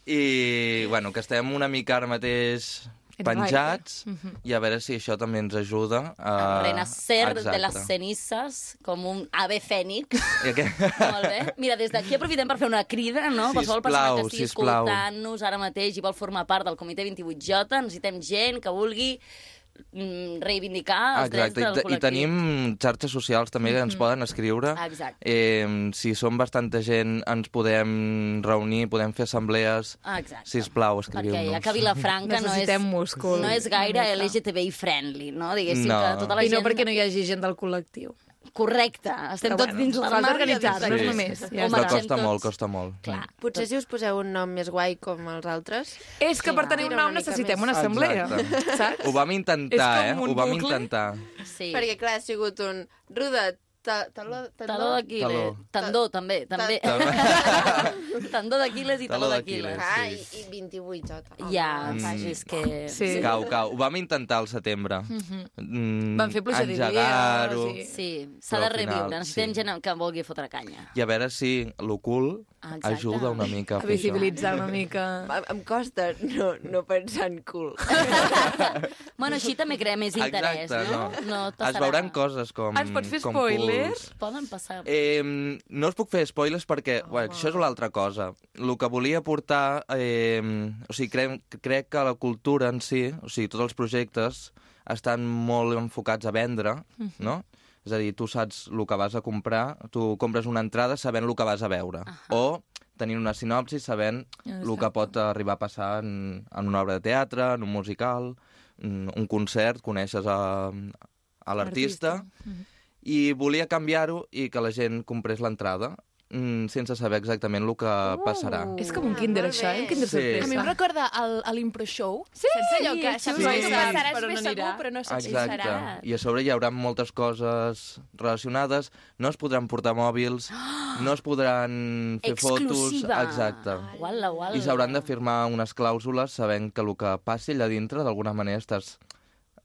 i, bueno, que estem una mica ara mateix En penjats i a veure si això també ens ajuda a... A renacer de les Exacte. cenizas com un ave fènix. I que... Molt bé. Mira, des d'aquí aprofitem per fer una crida, no? Qualsevol persona Sisplau, que estigui sisplau. escoltant-nos ara mateix i vol formar part del comitè 28J, necessitem gent que vulgui reivindicar els drets Exacte, i, del te- i col·lectiu. tenim xarxes socials també que ens poden escriure. Exacte. Eh, si som bastanta gent, ens podem reunir, podem fer assemblees. Exacte. Sisplau, Perquè escriviu-nos. ja que Vilafranca no és, múscul. no és gaire una mica. LGTBI friendly, no? Diguéssim No. que tota la I no gent... perquè no hi hagi gent del col·lectiu. Correcte, estem Però tots bueno, dins l'armari. organitzar-nos dins- només, ja Ho Però està. marxem costa tots. molt, costa molt. Clar. Potser si us poseu un nom més guai com els altres... És que Sí, per tenir un una nom mica necessitem més. una assemblea, Exacte. saps? Ho vam intentar, És eh? Ho vam bucle. intentar. Sí. Perquè, clar, ha sigut un... Ruda, ta, taló, d'Aquiles. Tendó, també. també. Tendó (laughs) d'Aquiles i taló d'Aquiles. Ah, i, i 28J. Ja, Mm. és que... Sí. Cau, cau. Ho vam intentar al setembre. Mm, Van fer pluja engegar-ho. i- Sí, s'ha de reviure. Necessitem sí. gent que vulgui fotre canya. I a veure si l'ocult Exacte. ajuda una mica a A fer això. visibilitzar una mica... (laughs) Em, costa no, no pensar en cul. (laughs) Bueno, així també crea més interès, Exacte, no? no. no Es veuran coses com... Ens pots fer com spoilers? culs. Poden passar... Eh, no us puc fer spoilers perquè oh, bueno, això és l'altra cosa. El que volia portar... Eh, o sigui, crec, crec que la cultura en si, o sigui, tots els projectes estan molt enfocats a vendre, Mhm. no? És a dir, tu saps el que vas a comprar, tu compres una entrada sabent el que vas a veure. O tenint una sinopsi sabent el que Exacte. pot arribar a passar en, en una obra de teatre, en un musical, en un concert, coneixes a, a l'artista, Mhm. i volia canviar-ho i que la gent comprés l'entrada mm, sense saber exactament el que passarà. És com un kinder, això, eh? Un kinder Sí. sorpresa. A mi em recorda el, a l'impro show. Sí, Saps allò que sí, saps sí. que passaràs Però no segur, però no saps Exacte. serà. I a sobre hi haurà moltes coses relacionades. No es podran portar mòbils, (gasps) no es podran fer fotos... Exclusiva. Exacte. Uala, uala. I s'hauran de firmar unes clàusules sabent que el que passi allà dintre d'alguna manera estàs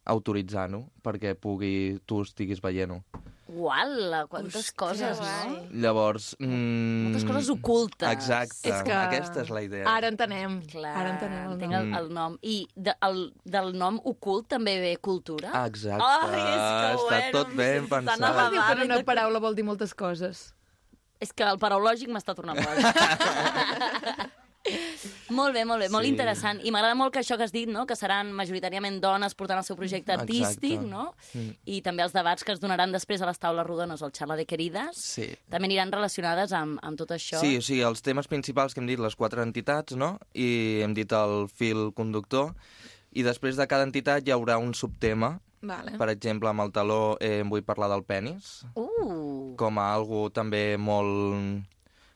autoritzant-ho perquè pugui, tu estiguis veient-ho. Uala, quantes coses, no? Llavors... Mm, Moltes coses ocultes. Exacte, És que- aquesta és la idea. Ara entenem. Clar, Ara entenem el entenc nom. el, el nom. I de, el, del nom ocult també ve cultura? Exacte, Ai, és que està bueno, tot ben pensat. Diu que una paraula vol dir moltes coses. És que el paraulògic m'està tornant boig. (laughs) (laughs) molt bé, molt bé, molt Sí. interessant. I m'agrada molt que això que has dit, no? que seran majoritàriament dones portant el seu projecte artístic, Exacte. no? Mm. I també els debats que es donaran després a les taules rodones o al xarla de querides, Sí. també aniran relacionades amb, amb tot això. Sí, o sigui, els temes principals que hem dit, les quatre entitats, no? I hem dit el fil conductor, i després de cada entitat hi haurà un subtema. Vale. Per exemple, amb el taló eh, em vull parlar del penis, Uh, com a algo també molt...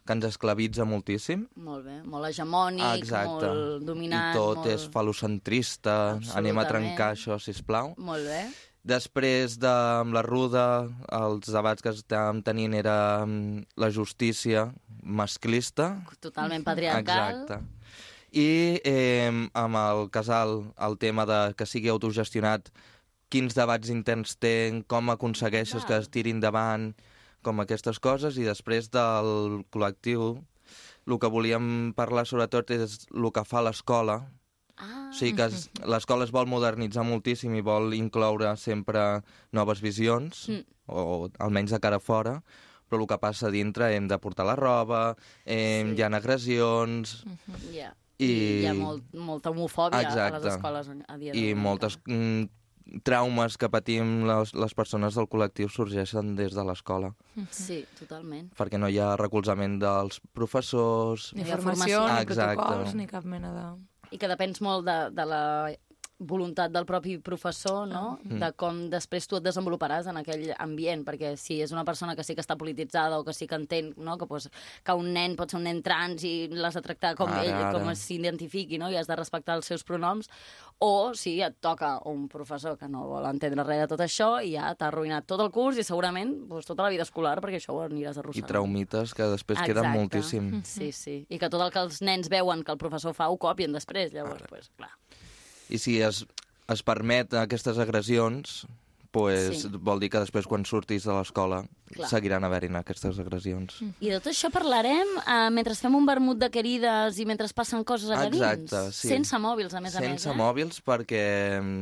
que ens esclavitza moltíssim. molt bé, molt hegemònic, Exacte. molt dominant. I tot molt... és falocentrista. Anem a trencar això, si plau. Molt bé. Després de amb la Ruda, els debats que estàvem tenint era mm, la justícia masclista. Totalment patriarcal. Exacte. I eh, amb el casal, el tema de que sigui autogestionat, quins debats interns té, com aconsegueixes que es tiri endavant, com aquestes coses, i després del col·lectiu, el que volíem parlar sobretot és el que fa l'escola, Ah. o sigui que es- l'escola es vol modernitzar moltíssim i vol incloure sempre noves visions, Mm. o almenys de cara a fora, però el que passa a dintre hem de portar la roba, eh, Sí. hi ha agressions... Ja. I- I hi ha molt, molta homofòbia a les Exacte. escoles a dia I d'avui. moltes mm, traumes que patim les, les persones del col·lectiu sorgeixen des de l'escola, (laughs) Sí, totalment. perquè no hi ha recolzament dels professors... Ni formació, ni protocols, ni cap mena de... I que depens molt de, de la voluntat del propi professor, no? Mm. De com després tu et desenvoluparàs en aquell ambient, perquè si és una persona que sí que està polititzada o que sí que entén no? que, pues, que un nen pot ser un nen trans i l'has de tractar com Ara, ell, ara. com s'identifiqui, no? i has de respectar els seus pronoms, o si et toca un professor que no vol entendre res de tot això i ja t'ha arruïnat tot el curs i segurament pues, tota la vida escolar, perquè això ho aniràs I arrossegant. traumites que després queden Exacte. moltíssim. Sí, sí. I que tot el que els nens veuen que el professor fa ho copien després, llavors, pues, clar. I si es, es permet aquestes agressions, pues, Sí. vol dir que després quan surtis de l'escola seguiran havent-hi aquestes agressions. I de tot això parlarem eh, mentre fem un vermut de querides i mentre passen coses allà Exacte, dins. sí. Sense mòbils, a més a més. Sense eh? mòbils perquè,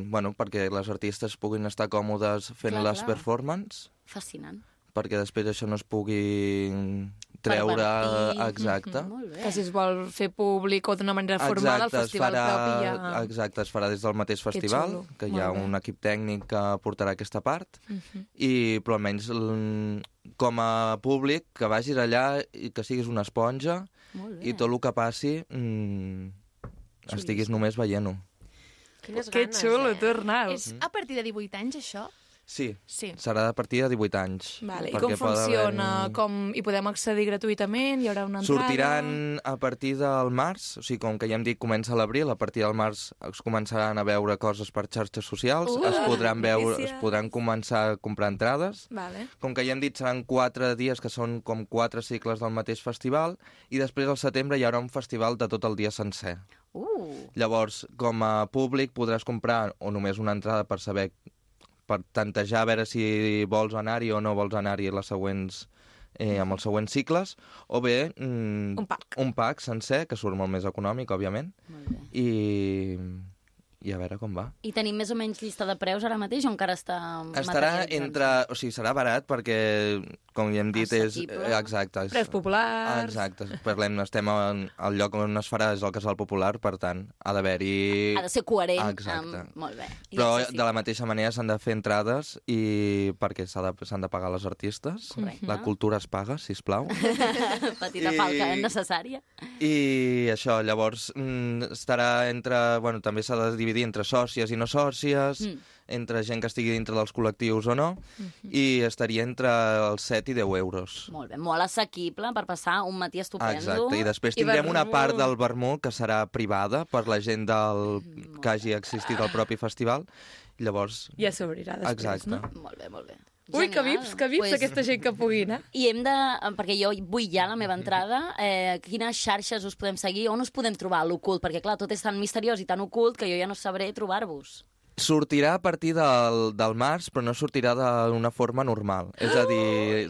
bueno, perquè les artistes puguin estar còmodes fent Clar, les clar. performances, Fascinant. perquè després això no es pugui treure... Exacte. Molt bé. Que si es vol fer públic o d'una manera formal, el Exacte, es festival farà, propi ja... exacte, es farà des del mateix festival, xulo. que hi ha un equip tècnic que portarà aquesta part, Mhm. i però almenys com a públic que vagis allà i que siguis una esponja i tot el que passi mm, estiguis només veient-ho. Quines Que ganes, xulo, eh? tu, Arnau. És a partir de 18 anys, això? Sí, Sí. serà a partir de 18 anys. Vale. I com funciona? haver-hi- Com hi podem accedir gratuïtament? Hi haurà una entrada? Sortiran a partir del març, o sigui, com que ja hem dit comença l'abril, a partir del març es començaran a veure coses per xarxes socials, Uh, es podran veure, notícies. es podran començar a comprar entrades. Vale. Com que ja hem dit, seran quatre dies que són com quatre cicles del mateix festival, i després al setembre hi haurà un festival de tot el dia sencer. Uh, Llavors, com a públic podràs comprar o només una entrada per saber, per tantejar a veure si vols anar-hi o no vols anar-hi les següents eh, amb els següents cicles, o bé mm, Un pack. un pack sencer, que surt molt més econòmic, òbviament, i, i a veure com va. I tenim més o menys llista de preus ara mateix o encara està Estarà entre... O sigui, serà barat perquè, com ja hem dit, és... Eh, Exacte. És, Preus populars. Exacte. Parlem, estem en, al lloc on es farà és el Casal Popular, per tant, ha d'haver-hi... Ha de ser coherent Exacte. amb... Molt bé. I Però accessible. de la mateixa manera s'han de fer entrades i perquè s'ha de, s'han de pagar les artistes. Correcte. La cultura es paga, si plau. (laughs) Petita I- falca necessària. I això, llavors, mm, estarà entre... Bueno, també s'ha de dividir entre sòcies i no sòcies, Mm. Entre gent que estigui dintre dels col·lectius o no, i estaria entre els 7 i 10 euros. Molt bé, molt assequible per passar un matí estupendo. Exacte, i després I tindrem una vermut. part del vermut que serà privada per la gent del... Mm, que hagi existit al propi festival. Llavors, Ja s'obrirà després, Exacte. no? Molt bé, molt bé. Ui, que Genial. vips, que vips, Pues- aquesta gent que pugui anar. I hem de, perquè jo vull ja la meva entrada, eh, quines xarxes us podem seguir, on us podem trobar l'ocult? Perquè, clar, tot és tan misteriós i tan ocult que jo ja no sabré trobar-vos. Sortirà a partir del, del març, però no sortirà d'una forma normal. És a dir,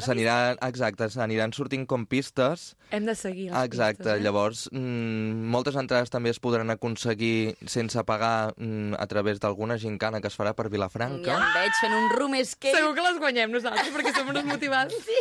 s'aniran, exacte, s'aniran sortint com pistes. Hem de seguir les Exacte, pistes, eh? llavors mm, moltes entrades també es podran aconseguir sense pagar mm, a través d'alguna gincana que es farà per Ja Vilafranca. em veig fent un room escape. Segur que les guanyem nosaltres, perquè som uns motivats. Sí.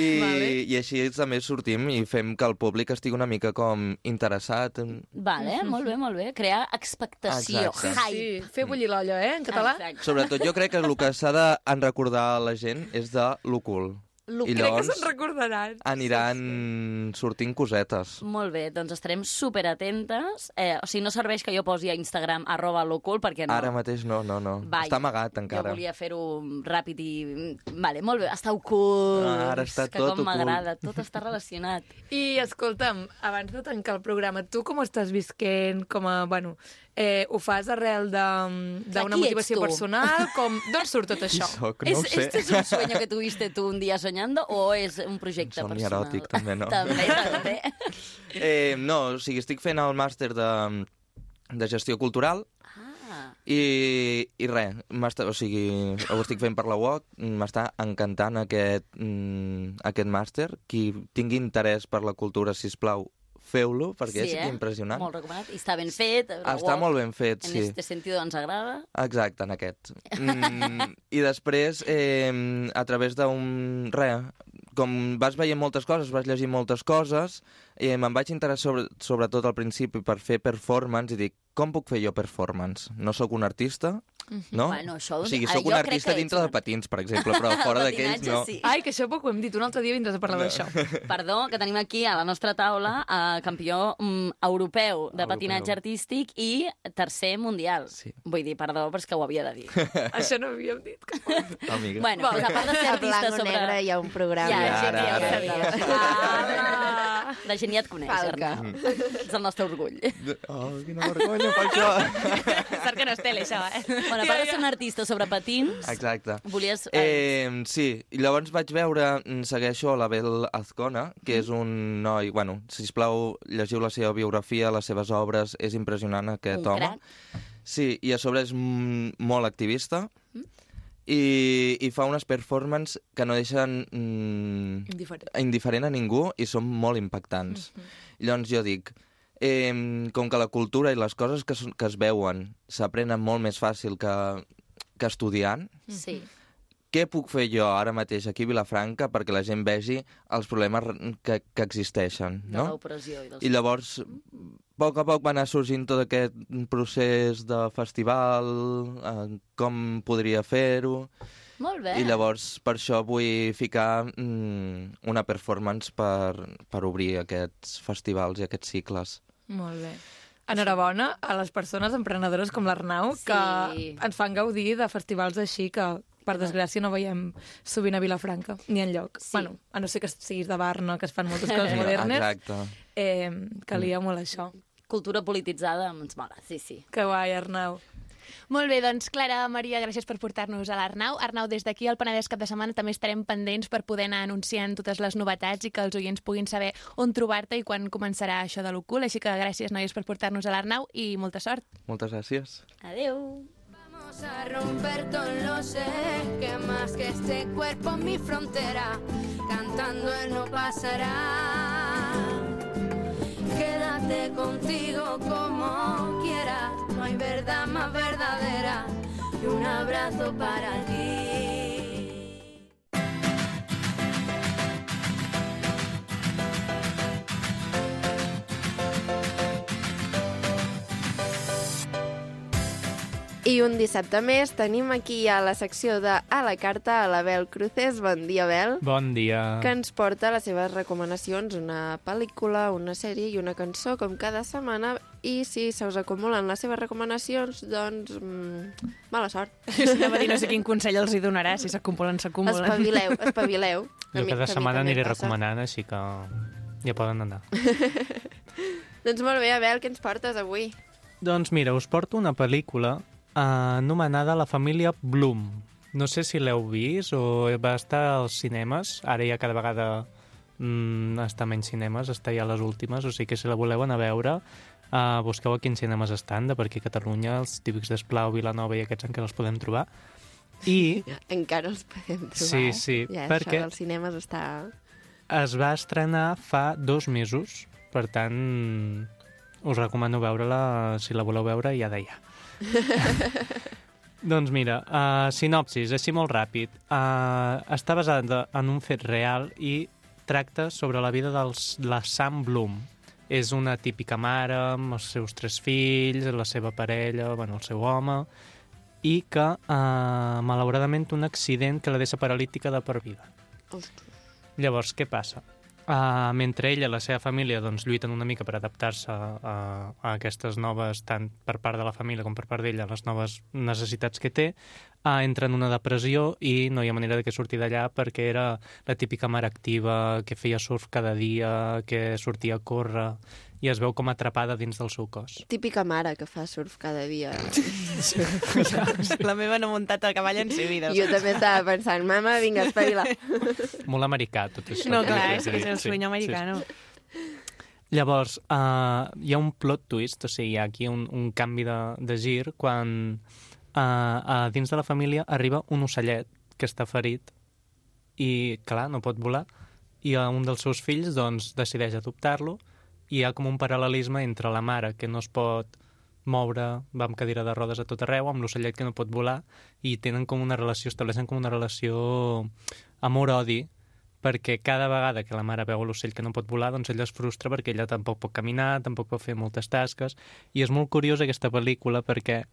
I, Vale. I així també sortim i fem que el públic estigui una mica com interessat. en- Vale, molt bé, molt bé. Crear expectació, Exacte. hype. Sí, fer bullir l'olla, eh, en català. Exacte. Sobretot jo crec que el que s'ha de recordar a la gent és de l'ocult. Lo I crec que llavors se'n recordaran. aniran sortint cosetes. Molt bé, doncs estarem superatentes. Eh, o sigui, no serveix que jo posi a Instagram arroba l'ocult, perquè no. Ara mateix no, no, no. Vai. Està amagat Jo encara. volia fer-ho ràpid i... Vale, molt bé, està ocult. Ah, ara està que tot com ocult. m'agrada, tot està relacionat. I escolta'm, abans de tancar el programa, tu com estàs visquent? Com a, bueno, eh, ho fas arrel de- Clar, d'una motivació tu? personal? Com, (laughs) D'on surt tot això? Soc, no ¿Es, ho sé. ¿Este es un sueño que (laughs) tuviste tú un día soñando o es un projecte Un somni personal? eròtic, també, no? (laughs) També, també. Eh, no, o sigui, estic fent el màster de, de gestió cultural Ah, i, i res, o sigui, ho estic fent per la UOC, m'està encantant aquest, mm, aquest màster. Qui tingui interès per la cultura, si plau, feu-lo, perquè sí, és eh? impressionant. Molt recomanat. I està ben fet. Està molt ben fet, en sí. En este sentido ens agrada. Exacte, en aquest. Mm, I després, eh, a través d'un... Res, com vas veient moltes coses, vas llegir moltes coses, eh, me'n vaig interessar sobre, sobretot al principi per fer performance i dic, com puc fer jo performance? No sóc un artista, no? Bueno, això o sigui, ara sóc un artista ets dintre un de patins, per exemple, però fora (laughs) d'aquells no. sí. Ai, que això poc ho hem dit. Un altre dia vindràs a parlar d'això. (laughs) Perdó, que tenim aquí a la nostra taula a campió mm, europeu de Europeu. patinatge artístic i tercer mundial. Sí. Vull dir, perdó, però és que ho havia de dir. (laughs) això no havíem dit. Amiga. Bueno, pues, a part de ser A artista sobre... Negre hi ha un programa. Ja, Ja, ara, ja ho ara. sabia. Ah, la gent ja et coneix, Falca. Arnau. Ets el nostre orgull. Oh, quina vergonya per això. (laughs) Sort que no és tele, això, eh? Bueno, a part de ser un artista sobre patins, Exacte. volies... Eh... Eh, sí, i llavors vaig veure, mm, segueixo a l'Abel Azcona, que és un noi, bueno, sisplau, llegiu la seva biografia, les seves obres, és impressionant aquest Un home. Sí, i a sobre és molt activista i, i fa unes performances que no deixen mm, Indiferent. indiferent a ningú i són molt impactants. Llavors jo dic, eh, com que la cultura i les coses que, que es veuen s'aprenen molt més fàcil que, que estudiant, Sí. què puc fer jo ara mateix aquí a Vilafranca perquè la gent vegi els problemes que, que existeixen, De no? l'opressió i dels... I llavors, a poc a poc va anar sorgint tot aquest procés de festival, eh, com podria fer-ho, Molt bé. i llavors per això vull ficar mm, una performance per, per obrir aquests festivals i aquests cicles. Molt bé. Enhorabona a les persones emprenedores com l'Arnau Sí. que ens fan gaudir de festivals així que, per desgràcia, no veiem sovint a Vilafranca, ni enlloc. Sí. Bueno, a no ser que siguis de Barna, que es fan moltes coses modernes, Exacte. eh, calia molt això. Cultura polititzada ens mola, sí, sí. Que guai, Arnau. Molt bé, doncs Clara, Maria, gràcies per portar-nos a l'Arnau. Arnau, des d'aquí al Penedès cap de setmana també estarem pendents per poder anar anunciant totes les novetats i que els oients puguin saber on trobar-te i quan començarà això de l'ocult. Així que gràcies, noies, per portar-nos a l'Arnau i molta sort. Moltes gràcies. Adeu. Vamos a romper todo lo sé que más que este cuerpo mi frontera contando, él no pasará. Quédate contigo como quieras, no hay verdad más verdadera que un abrazo para ti. I un dissabte més tenim aquí a la secció de A la carta a la Bel Cruces. Bon dia, Bel. Bon dia. Que ens porta les seves recomanacions, una pel·lícula, una sèrie i una cançó, com cada setmana. I si se us acumulen les seves recomanacions, doncs... Mmm, mala sort. A dir, no sé quin consell els hi donarà, si s'acumulen, s'acumulen. Espavileu, (laughs) espavileu. Jo cada setmana aniré passa. recomanant, així que ja poden anar. (laughs) Doncs molt bé, Abel, què ens portes avui? Doncs mira, us porto una pel·lícula anomenada La família Bloom. No sé si l'heu vist o va estar als cinemes. Ara ja cada vegada mm, està menys cinemes, està ja a les últimes, o sigui que si la voleu anar a veure, uh, busqueu a quins cinemes estan, de per aquí a Catalunya, els típics d'Esplau, Vilanova i aquests encara els podem trobar. I Encara els podem trobar. Sí, eh? sí, ja, perquè- Això dels cinemes està... es va estrenar fa dos mesos, per tant, us recomano veure-la, si la voleu veure, ja de ja. (laughs) Doncs mira, uh, sinopsis, així molt ràpid. Uh, està basada en un fet real i tracta sobre la vida de la Sam Bloom. És una típica mare amb els seus tres fills, la seva parella, bueno, el seu home, i que, uh, malauradament, un accident que la deixa paralítica de per vida. Ostres. Llavors, què passa? Uh, mentre ella i la seva família doncs, lluiten una mica per adaptar-se a, a aquestes noves, tant per part de la família com per part d'ella, les noves necessitats que té, uh, entra en una depressió i no hi ha manera de que surti d'allà perquè era la típica mare activa, que feia surf cada dia, que sortia a córrer, i es veu com atrapada dins del seu cos. Típica mare que fa surf cada dia. La meva no ha muntat a cavall en sa vida. Jo també estava pensant, mama, vinga, espavila. (laughs) Molt americà, tot això. No, clar, que és que és el sí, sueño sí, americano. Llavors, uh, hi ha un plot twist, o sigui, hi ha aquí un, un canvi de, de gir quan uh, uh, dins de la família arriba un ocellet que està ferit i, clar, no pot volar, i un dels seus fills doncs, decideix adoptar-lo i hi ha com un paral·lelisme entre la mare que no es pot moure, va amb cadira de rodes a tot arreu, amb l'ocellet que no pot volar, i tenen com una relació, estableixen com una relació amor-odi, perquè cada vegada que la mare veu l'ocell que no pot volar, doncs ella es frustra perquè ella tampoc pot caminar, tampoc pot fer moltes tasques, i és molt curiosa aquesta pel·lícula perquè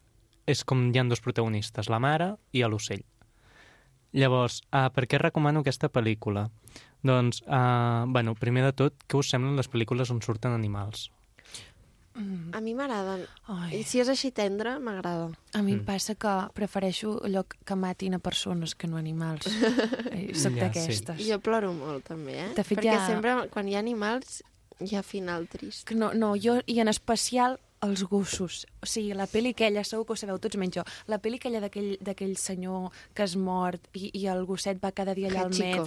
és com hi ha dos protagonistes, la mare i l'ocell. Llavors, uh, per què recomano aquesta pel·lícula? Doncs, uh, bueno, primer de tot, què us semblen les pel·lícules on surten animals? A mi m'agraden. I si és així tendre, m'agrada. A mi em passa que prefereixo allò que matin a persones que no animals. (laughs) Eh, Soc Ja, d'aquestes. Jo ploro molt, també, eh? De fet, Perquè ja- sempre, quan hi ha animals, hi ha final trist. Que No, no, jo, i en especial els gossos. O sigui, la pel·li aquella, segur que ho sabeu tots menys jo, la pel·li aquella d'aquell d'aquell senyor que es mort i, i el gosset va cada dia allà al metro.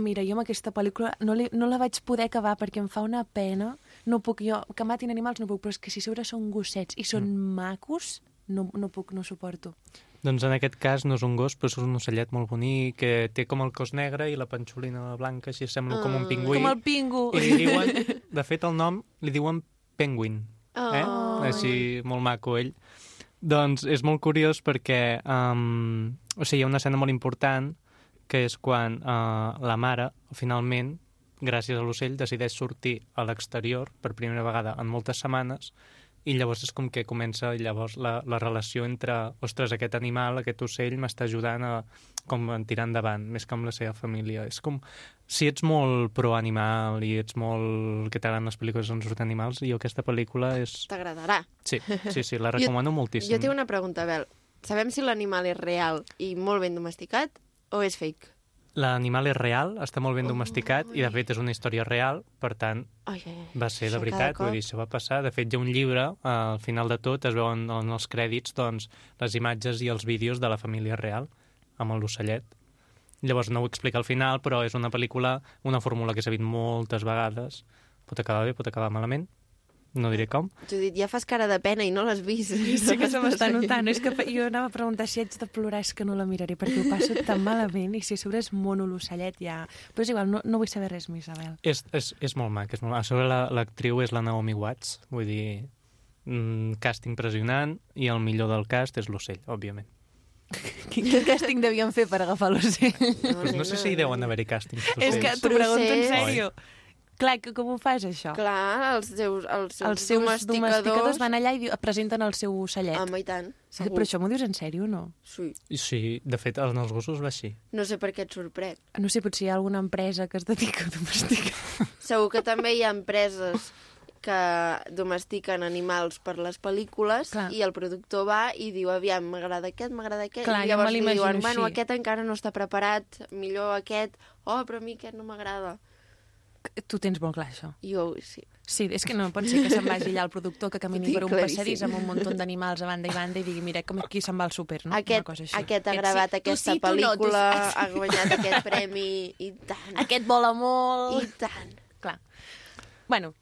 Mira, jo amb aquesta pel·lícula no, li, no la vaig poder acabar perquè em fa una pena. No puc, jo, que matin animals no puc, però és que si sobre són gossets i són Mm. macos, no, no puc, no suporto. Doncs en aquest cas no és un gos, però és un ocellet molt bonic, que té com el cos negre i la panxolina blanca, així sembla com un Ah, pingüí. com el pingu. I li diuen, de fet, el nom li diuen penguin. Eh? Ai. Així, molt maco ell. Doncs és molt curiós perquè um, o sigui, hi ha una escena molt important que és quan uh, la mare, finalment, gràcies a l'ocell, decideix sortir a l'exterior per primera vegada en moltes setmanes i llavors és com que comença llavors la, la relació entre, ostres, aquest animal, aquest ocell m'està ajudant a, com a tirar endavant, més que amb la seva família. És com, si ets molt pro-animal i ets molt... que t'agraden les pel·lícules on surten animals, jo aquesta pel·lícula és... T'agradarà. Sí, sí, sí, la (laughs) recomano jo, moltíssim. Jo tinc una pregunta, Bel. Sabem si l'animal és real i molt ben domesticat o és fake? L'animal és real, està molt ben domesticat i de fet és una història real, per tant Ai, ai, ai. va ser de Això veritat, cop- vull dir, això va passar. De fet hi ha un llibre, al final de tot es veuen en els crèdits doncs, les imatges i els vídeos de la família real amb l'ocellet. Llavors no ho explica al final, però és una pel·lícula, una fórmula que s'ha vist moltes vegades. Pot acabar bé, pot acabar malament, no diré com. Judit, ja fas cara de pena i no l'has vist. Sí que se m'està notant. És que jo anava a preguntar si haig de plorar, és que no la miraré, perquè ho passo tan malament, i si a sobre és mono l'ocellet, ja... Però és igual, no, no vull saber res més, Isabel. És, és, és molt mac, és molt mac. A sobre la- l'actriu és la Naomi Watts, vull dir, mm, càsting impressionant, i el millor del cast és l'ocell, òbviament. Quin, quin càsting devien fer per agafar l'ocell? pues no sé si hi deuen haver-hi càstings És que t'ho pregunto en sèrio. Clar, que, com ho fas, això? Clar, els seus, els seus, Els seus domesticadors van allà i diu- presenten el seu ocellet. Home, i tant, segur. Però això m'ho dius en sèrio o no? Sí. Sí, de fet, en els gossos va així. No sé per què et sorprèn. No sé, potser hi ha alguna empresa que es dedica a domesticar. (laughs) Segur que també hi ha empreses que domestiquen animals per les pel·lícules Clar. i el productor va i diu, aviam, m'agrada aquest, m'agrada aquest, Clar, i llavors li diuen, bueno, així. aquest encara no està preparat, millor aquest, oh, però a mi aquest no m'agrada. Tu tens molt clar, això. Jo, sí. Sí, és que no pot ser que se'n vagi allà el productor que camini per un claríssim. passadís amb un munt d'animals a banda i banda i digui, mira, com aquí se'n va el súper, no? Aquest, Una cosa així. aquest ha Aquest gravat sí, tu aquesta sí, tu no, tu pel·lícula, sí. ha guanyat aquest premi, i tant. Aquest vola molt. I tant. Clar. Bueno,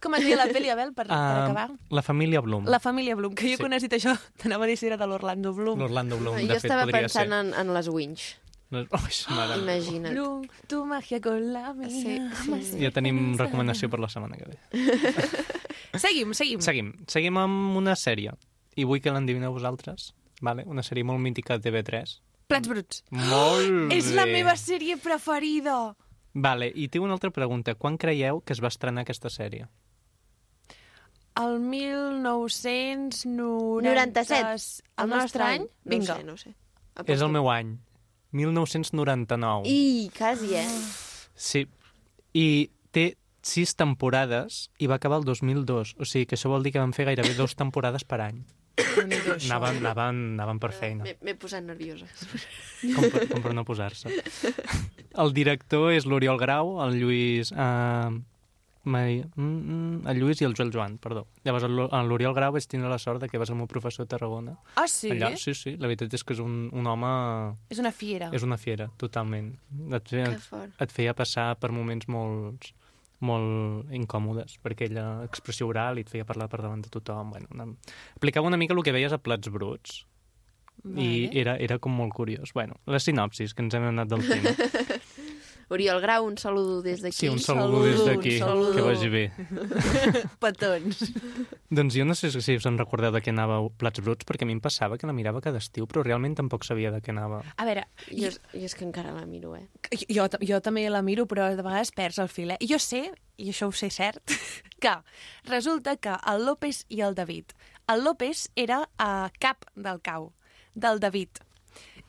com es deia la pel·li, Abel, per, per Ah, acabar? la família Bloom. La família Bloom, que jo Sí. quan has dit això (laughs) t'anava a dir si era de l'Orlando Bloom. L'Orlando Bloom, Jo de fet, estava pensant ser. en, en les Winch. No, oh, mare. Imagina't. Bloom, tu magia con la mía. Sí, sí. Ja tenim recomanació per la setmana que ve. (laughs) Seguim, seguim. Seguim. Seguim amb una sèrie. I vull que l'endevineu vosaltres. Vale? Una sèrie molt mítica de TV3. Plats bruts. Molt (gasps) És la bé. meva sèrie preferida. Vale, i tinc una altra pregunta. Quan creieu que es va estrenar aquesta sèrie? El 1997. 97. El nostre any? Vinga. No sé, no sé. És el meu any. 1999. I, quasi, eh? Sí. I té sis temporades i va acabar el 2002. O sigui que això vol dir que van fer gairebé dues (laughs) temporades per any. Anaven, anaven, anaven per feina. M'he- posat nerviosa. Com per, com per no posar-se. (laughs) El director és l'Oriol Grau, el Lluís... Uh, mai, mm, mm, el Lluís i el Joel Joan, perdó. Llavors, el l'Oriol Grau vaig tindre la sort de que va ser el meu professor a Tarragona. Ah, sí? Allà, sí, sí. La veritat és que és un, un home... És una fiera. És una fiera, totalment. Et, feia, Que fort. et feia passar per moments molt, molt incòmodes, perquè ella, expressió oral, i et feia parlar per davant de tothom. Bueno, una... Aplicava una mica el que veies a Plats Bruts. I Vale. era, era com molt curiós. Bueno, la sinopsis, que ens hem anat del tema. (laughs) Oriol Grau, un saludo des d'aquí. Sí, un saludo des d'aquí. Que vagi bé. (laughs) Petons. Doncs jo no sé si us en recordeu de què anava Plats Bruts, perquè a mi em passava que la mirava cada estiu, però realment tampoc sabia de què anava. A veure, Jo, jo és que encara la miro, eh? jo, jo també la miro, però de vegades perds el fil. Eh? Jo sé, i això ho sé cert, (laughs) que resulta que el López i el David. El López era uh, cap del cau, del David.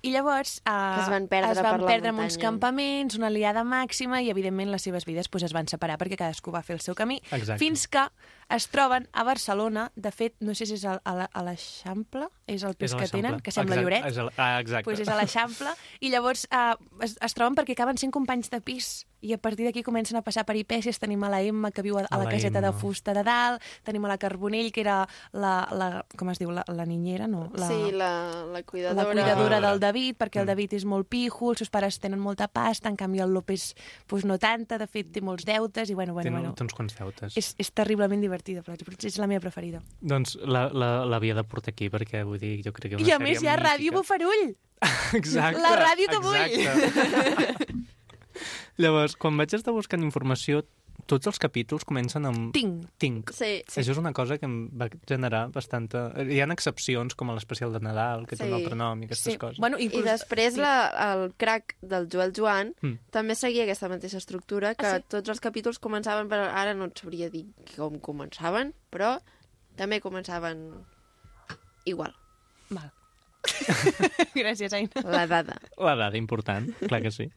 I llavors... Uh, Que es van perdre es van per perdre en uns campaments, una liada màxima, i evidentment les seves vides pues, es van separar perquè cadascú va fer el seu camí, Exacte. fins que es troben a Barcelona, de fet, no sé si és a, a la- a l'Eixample, és el pis És que tenen, que sembla Exacte, Lloret, és el- ah, exacte. pues és a l'Eixample, i llavors uh, es, es troben perquè acaben sent companys de pis, i a partir d'aquí comencen a passar peripècies. Tenim a la Emma, que viu a, a A la la caseta de Emma. fusta de dalt, tenim a la Carbonell, que era la, la com es diu, la, la niñera, no? La, Sí, la, la cuidadora. la cuidadora del. David, perquè el Mm. David és molt pijo, els seus pares tenen molta pasta, en canvi el López pues, no tanta, de fet té molts deutes, i bueno, bueno, Té, bueno. té uns quants deutes. És, és terriblement divertida, però és la meva preferida. Doncs la- la- l'havia de portar aquí, perquè vull dir, jo crec que I a més hi ha Ràdio. Bufarull! (laughs) Exacte. La ràdio que vull! (laughs) Llavors, quan vaig estar buscant informació, tots els capítols comencen amb... Tinc. Tinc. Sí. Això és una cosa que em va generar bastanta... Hi ha excepcions, com a l'especial de Nadal, que té un Sí. altre nom i aquestes Sí. coses. Bueno, I inclús... després la, el crack del Joel Joan Mm. també seguia aquesta mateixa estructura, que Ah, sí? tots els capítols començaven, per, ara no et sabria dir com començaven, però també començaven igual. Val. (laughs) Gràcies, Aina. La dada. La dada important, clar que sí.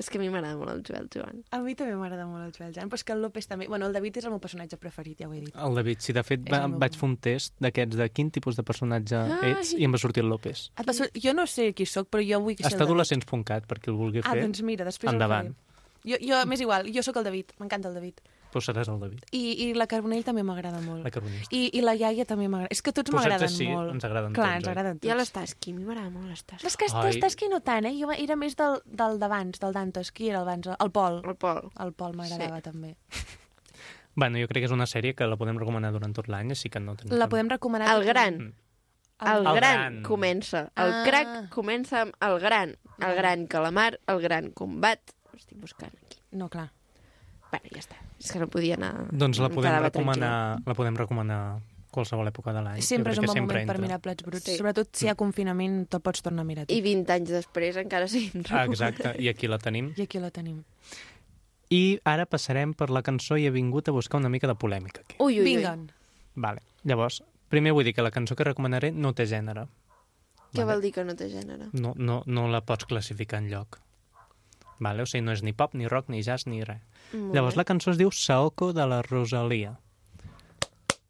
És que a mi m'agrada molt el Joel Joan. A mi també m'agrada molt el Joel Jan, però és que el López també... Bueno, el David és el meu personatge preferit, ja ho he dit. El David, sí, de fet, va, meu vaig fer un test d'aquests de quin tipus de personatge Ai. ets i em va sortir el López. Et va sur- Jo no sé qui sóc, però jo vull que sigui el David. Estadolescents.cat, per qui el vulgui Ah, fer. doncs mira, després Endavant. Jo, jo m'és igual, jo sóc el David, m'encanta el David. Però seràs el David. I, i la Carbonell també m'agrada molt. La Carbonell. I, I la iaia també m'agrada. És que tots m'agraden així, molt. ens agraden Clar, tots, ens agraden tots. I a l'Estaski, a mi m'agrada molt l'Estaski. És que l'Estaski no tant, eh? Jo era més del, del d'abans, del Dantes. Qui era abans? El Pol. El Pol. El Pol m'agradava sí. també. Bueno, jo crec que és una sèrie que la podem recomanar durant tot l'any, així que no tenim... La podem recomanar... El gran. Mm. El, El gran, gran. comença. El Ah. crac comença amb el gran. El gran calamar, el gran combat. Ho estic buscant aquí. No, clar. Bueno, ja està. És que no podia anar... Doncs la em podem, recomanar, la podem recomanar qualsevol època de l'any. Sempre és un bon que sempre moment per entra. mirar plats bruts. Sí. Sobretot si hi ha confinament, te'l pots tornar a mirar. tu. I 20 anys després encara seguim Ah, exacte, i aquí la tenim. I aquí la tenim. I ara passarem per la cançó i he vingut a buscar una mica de polèmica aquí. Ui, ui, ui. Vinga. Vale. Llavors, primer vull dir que la cançó que recomanaré no té gènere. Què vol dir que no té gènere? No, no, no la pots classificar en lloc. Vale? O sigui, no és ni pop, ni rock, ni jazz, ni res. Molt Llavors, la cançó es diu Saoko de la Rosalia.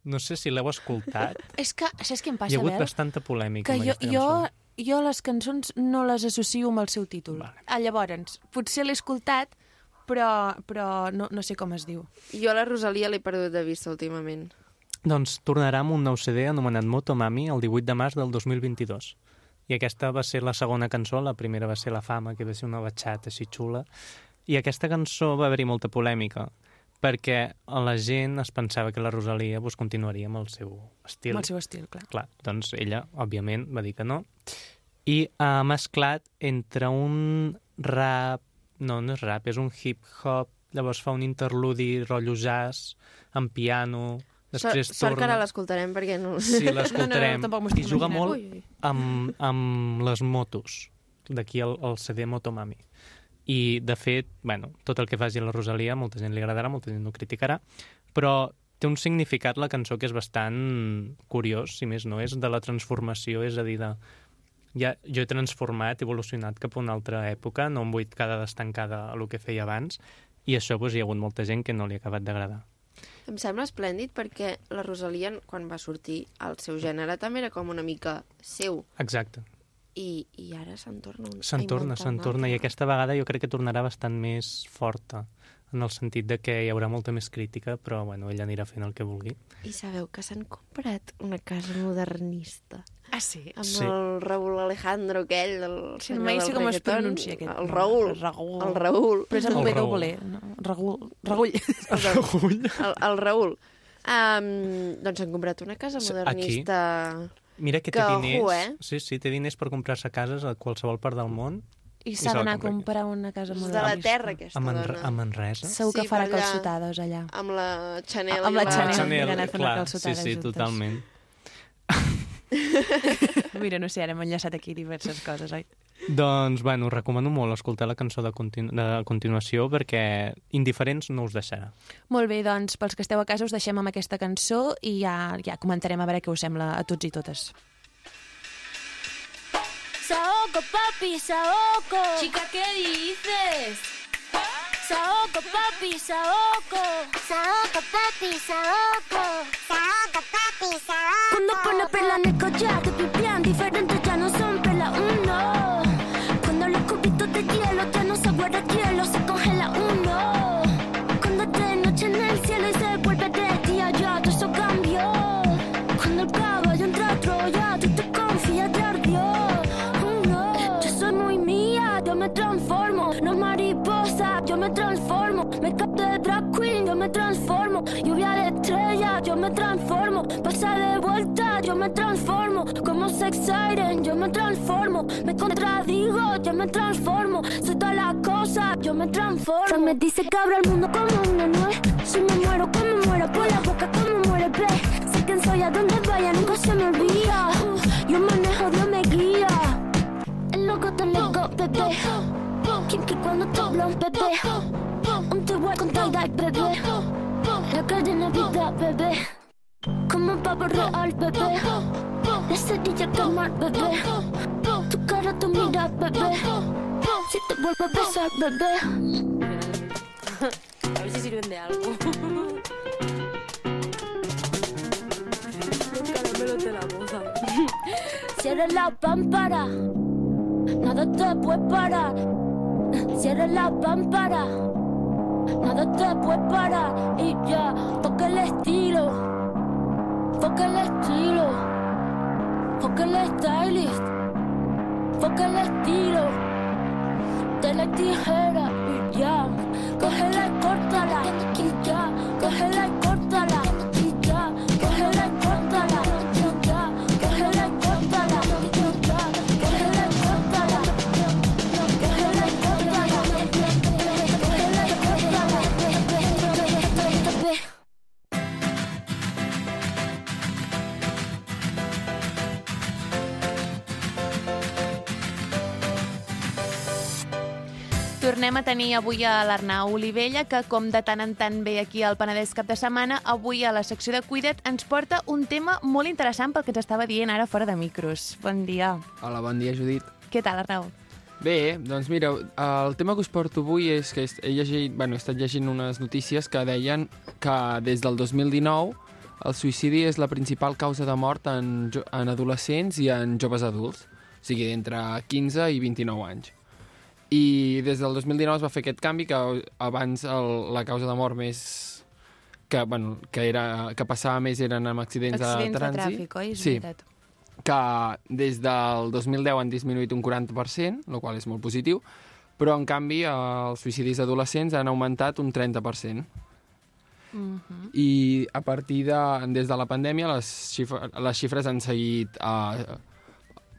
No sé si l'heu escoltat. (laughs) És que, saps què em passa, Hi ha hagut Bel? bastanta polèmica que amb jo, aquesta jo, cançó. jo les cançons no les associo amb el seu títol. Vale. Ah, llavors, potser l'he escoltat, però, però no, no sé com es diu. Jo la Rosalia l'he perdut de vista últimament. Doncs tornarà amb un nou CD anomenat Motomami el 18 de març del 2022. I aquesta va ser la segona cançó, la primera va ser La Fama, que va ser una batxata així xula. I aquesta cançó va haver-hi molta polèmica, perquè la gent es pensava que la Rosalia doncs, continuaria amb el seu estil. Amb el seu estil, clar. Clar, doncs ella, òbviament, va dir que no. I ha mesclat entre un rap... No, no és rap, és un hip-hop, llavors fa un interludi rotllo jazz, amb piano, després sort, sort que torna... ara l'escoltarem perquè no... Sí, (laughs) l'escoltarem. No, no, m'ho I juga molt Ui, ui. amb, amb les motos, d'aquí el, el CD Motomami. I, de fet, bueno, tot el que faci la Rosalia, molta gent li agradarà, molta gent ho criticarà, però té un significat la cançó que és bastant curiós, si més no és, de la transformació, és a dir, de ja, jo he transformat, he evolucionat cap a una altra època, no em vull quedar estancada a el que feia abans, i això doncs, hi ha hagut molta gent que no li ha acabat d'agradar. Em sembla esplèndid perquè la Rosalia, quan va sortir, el seu gènere també era com una mica seu. Exacte. I, i ara se'n torna un... Se'n torna, se'n torna, i aquesta vegada jo crec que tornarà bastant més forta, en el sentit de que hi haurà molta més crítica, però bueno, ella anirà fent el que vulgui. I sabeu que s'han comprat una casa modernista Ah, sí? amb Sí. el Raúl Alejandro aquell, el Sí, senyor del sé com es pronuncia aquest El. Raúl. Raúl. El Raúl. Però és amb El W. No? Raúl. Raúl. Raúl. El, el Raúl. Um, doncs s'han comprat una casa modernista... Mira que té Que, ojo, diners, eh? sí, sí, té diners per comprar-se cases a qualsevol part del món. I s'ha d'anar a comprar una casa És de la terra, aquesta A, Manre dona. a Manresa. Segur que Sí, farà allà. calçotades allà. Amb la Chanel. Amb la i la... Chanel. Chanel, a clar, sí, sí, juntes. totalment. (laughs) Mira, no sé, ara hem enllaçat aquí diverses coses, oi? Doncs, bueno, us recomano molt escoltar la cançó de, continu de continuació perquè indiferents no us deixarà. Molt bé, doncs, pels que esteu a casa us deixem amb aquesta cançó i ja, ja comentarem a veure què us sembla a tots i totes. Saoco, papi, Saoco. Chica, ¿qué dices? Saoco, papi, Saoco. Saoco, papi, Saoco. Saoco, papi, Saoco. Cuando pone perla en el collar, te pipián diferentes ya no son me transformo. Me capto de drag queen, yo me transformo. Lluvia de estrella, yo me transformo. Pasa de vuelta, yo me transformo. Como sex siren, yo me transformo. Me contradigo, yo me transformo. Soy todas las cosas, yo me transformo. Me dice que abro el mundo como una nuez. Si me muero, como muero, por la boca, como muere, ve. Sé quién soy, a donde vaya, nunca se me olvida. Yo manejo, Dios me guía. El loco te loco, bebé. Que cuando te habla un bebé. Un te voy con tal bebé. La calle Navidad, bebé. Como un pavo real, bebé. La cerilla tomar, bebé. Tu cara, tu mira, bebé. Si te vuelvo a besar, bebé. (laughs) A ver si sirven de algo. (laughs) Caramelo te la boza. Cierra la pámpara, nada te puede parar. Cierra la pámpara, nada te puede parar. Y ya, toca el estilo, toca el estilo, toca el stylist, toca el estilo. De la tijera y ya, cógela y córtala. Y ya, cógela y córtala. Tornem a tenir avui a l'Arnau Olivella, que com de tant en tant ve aquí al Penedès cap de setmana, avui a la secció de Cuida't ens porta un tema molt interessant pel que ens estava dient ara fora de micros. Bon dia. Hola, bon dia, Judit. Què tal, Arnau? Bé, doncs mira, el tema que us porto avui és que he, llegit, bueno, he estat llegint unes notícies que deien que des del 2019 el suïcidi és la principal causa de mort en, en adolescents i en joves adults, o sigui, d'entre 15 i 29 anys. I des del 2019 es va fer aquest canvi, que abans el, la causa de mort més que, bueno, que, era, que passava més eren amb accidents, Accidents de de trànsit. tràfic, oi? És sí, veritat. que des del 2010 han disminuït un 40%, el qual és molt positiu, però en canvi els suïcidis adolescents han augmentat un 30%. Mhm. I a partir de, des de la pandèmia les, xifres, les xifres han seguit uh,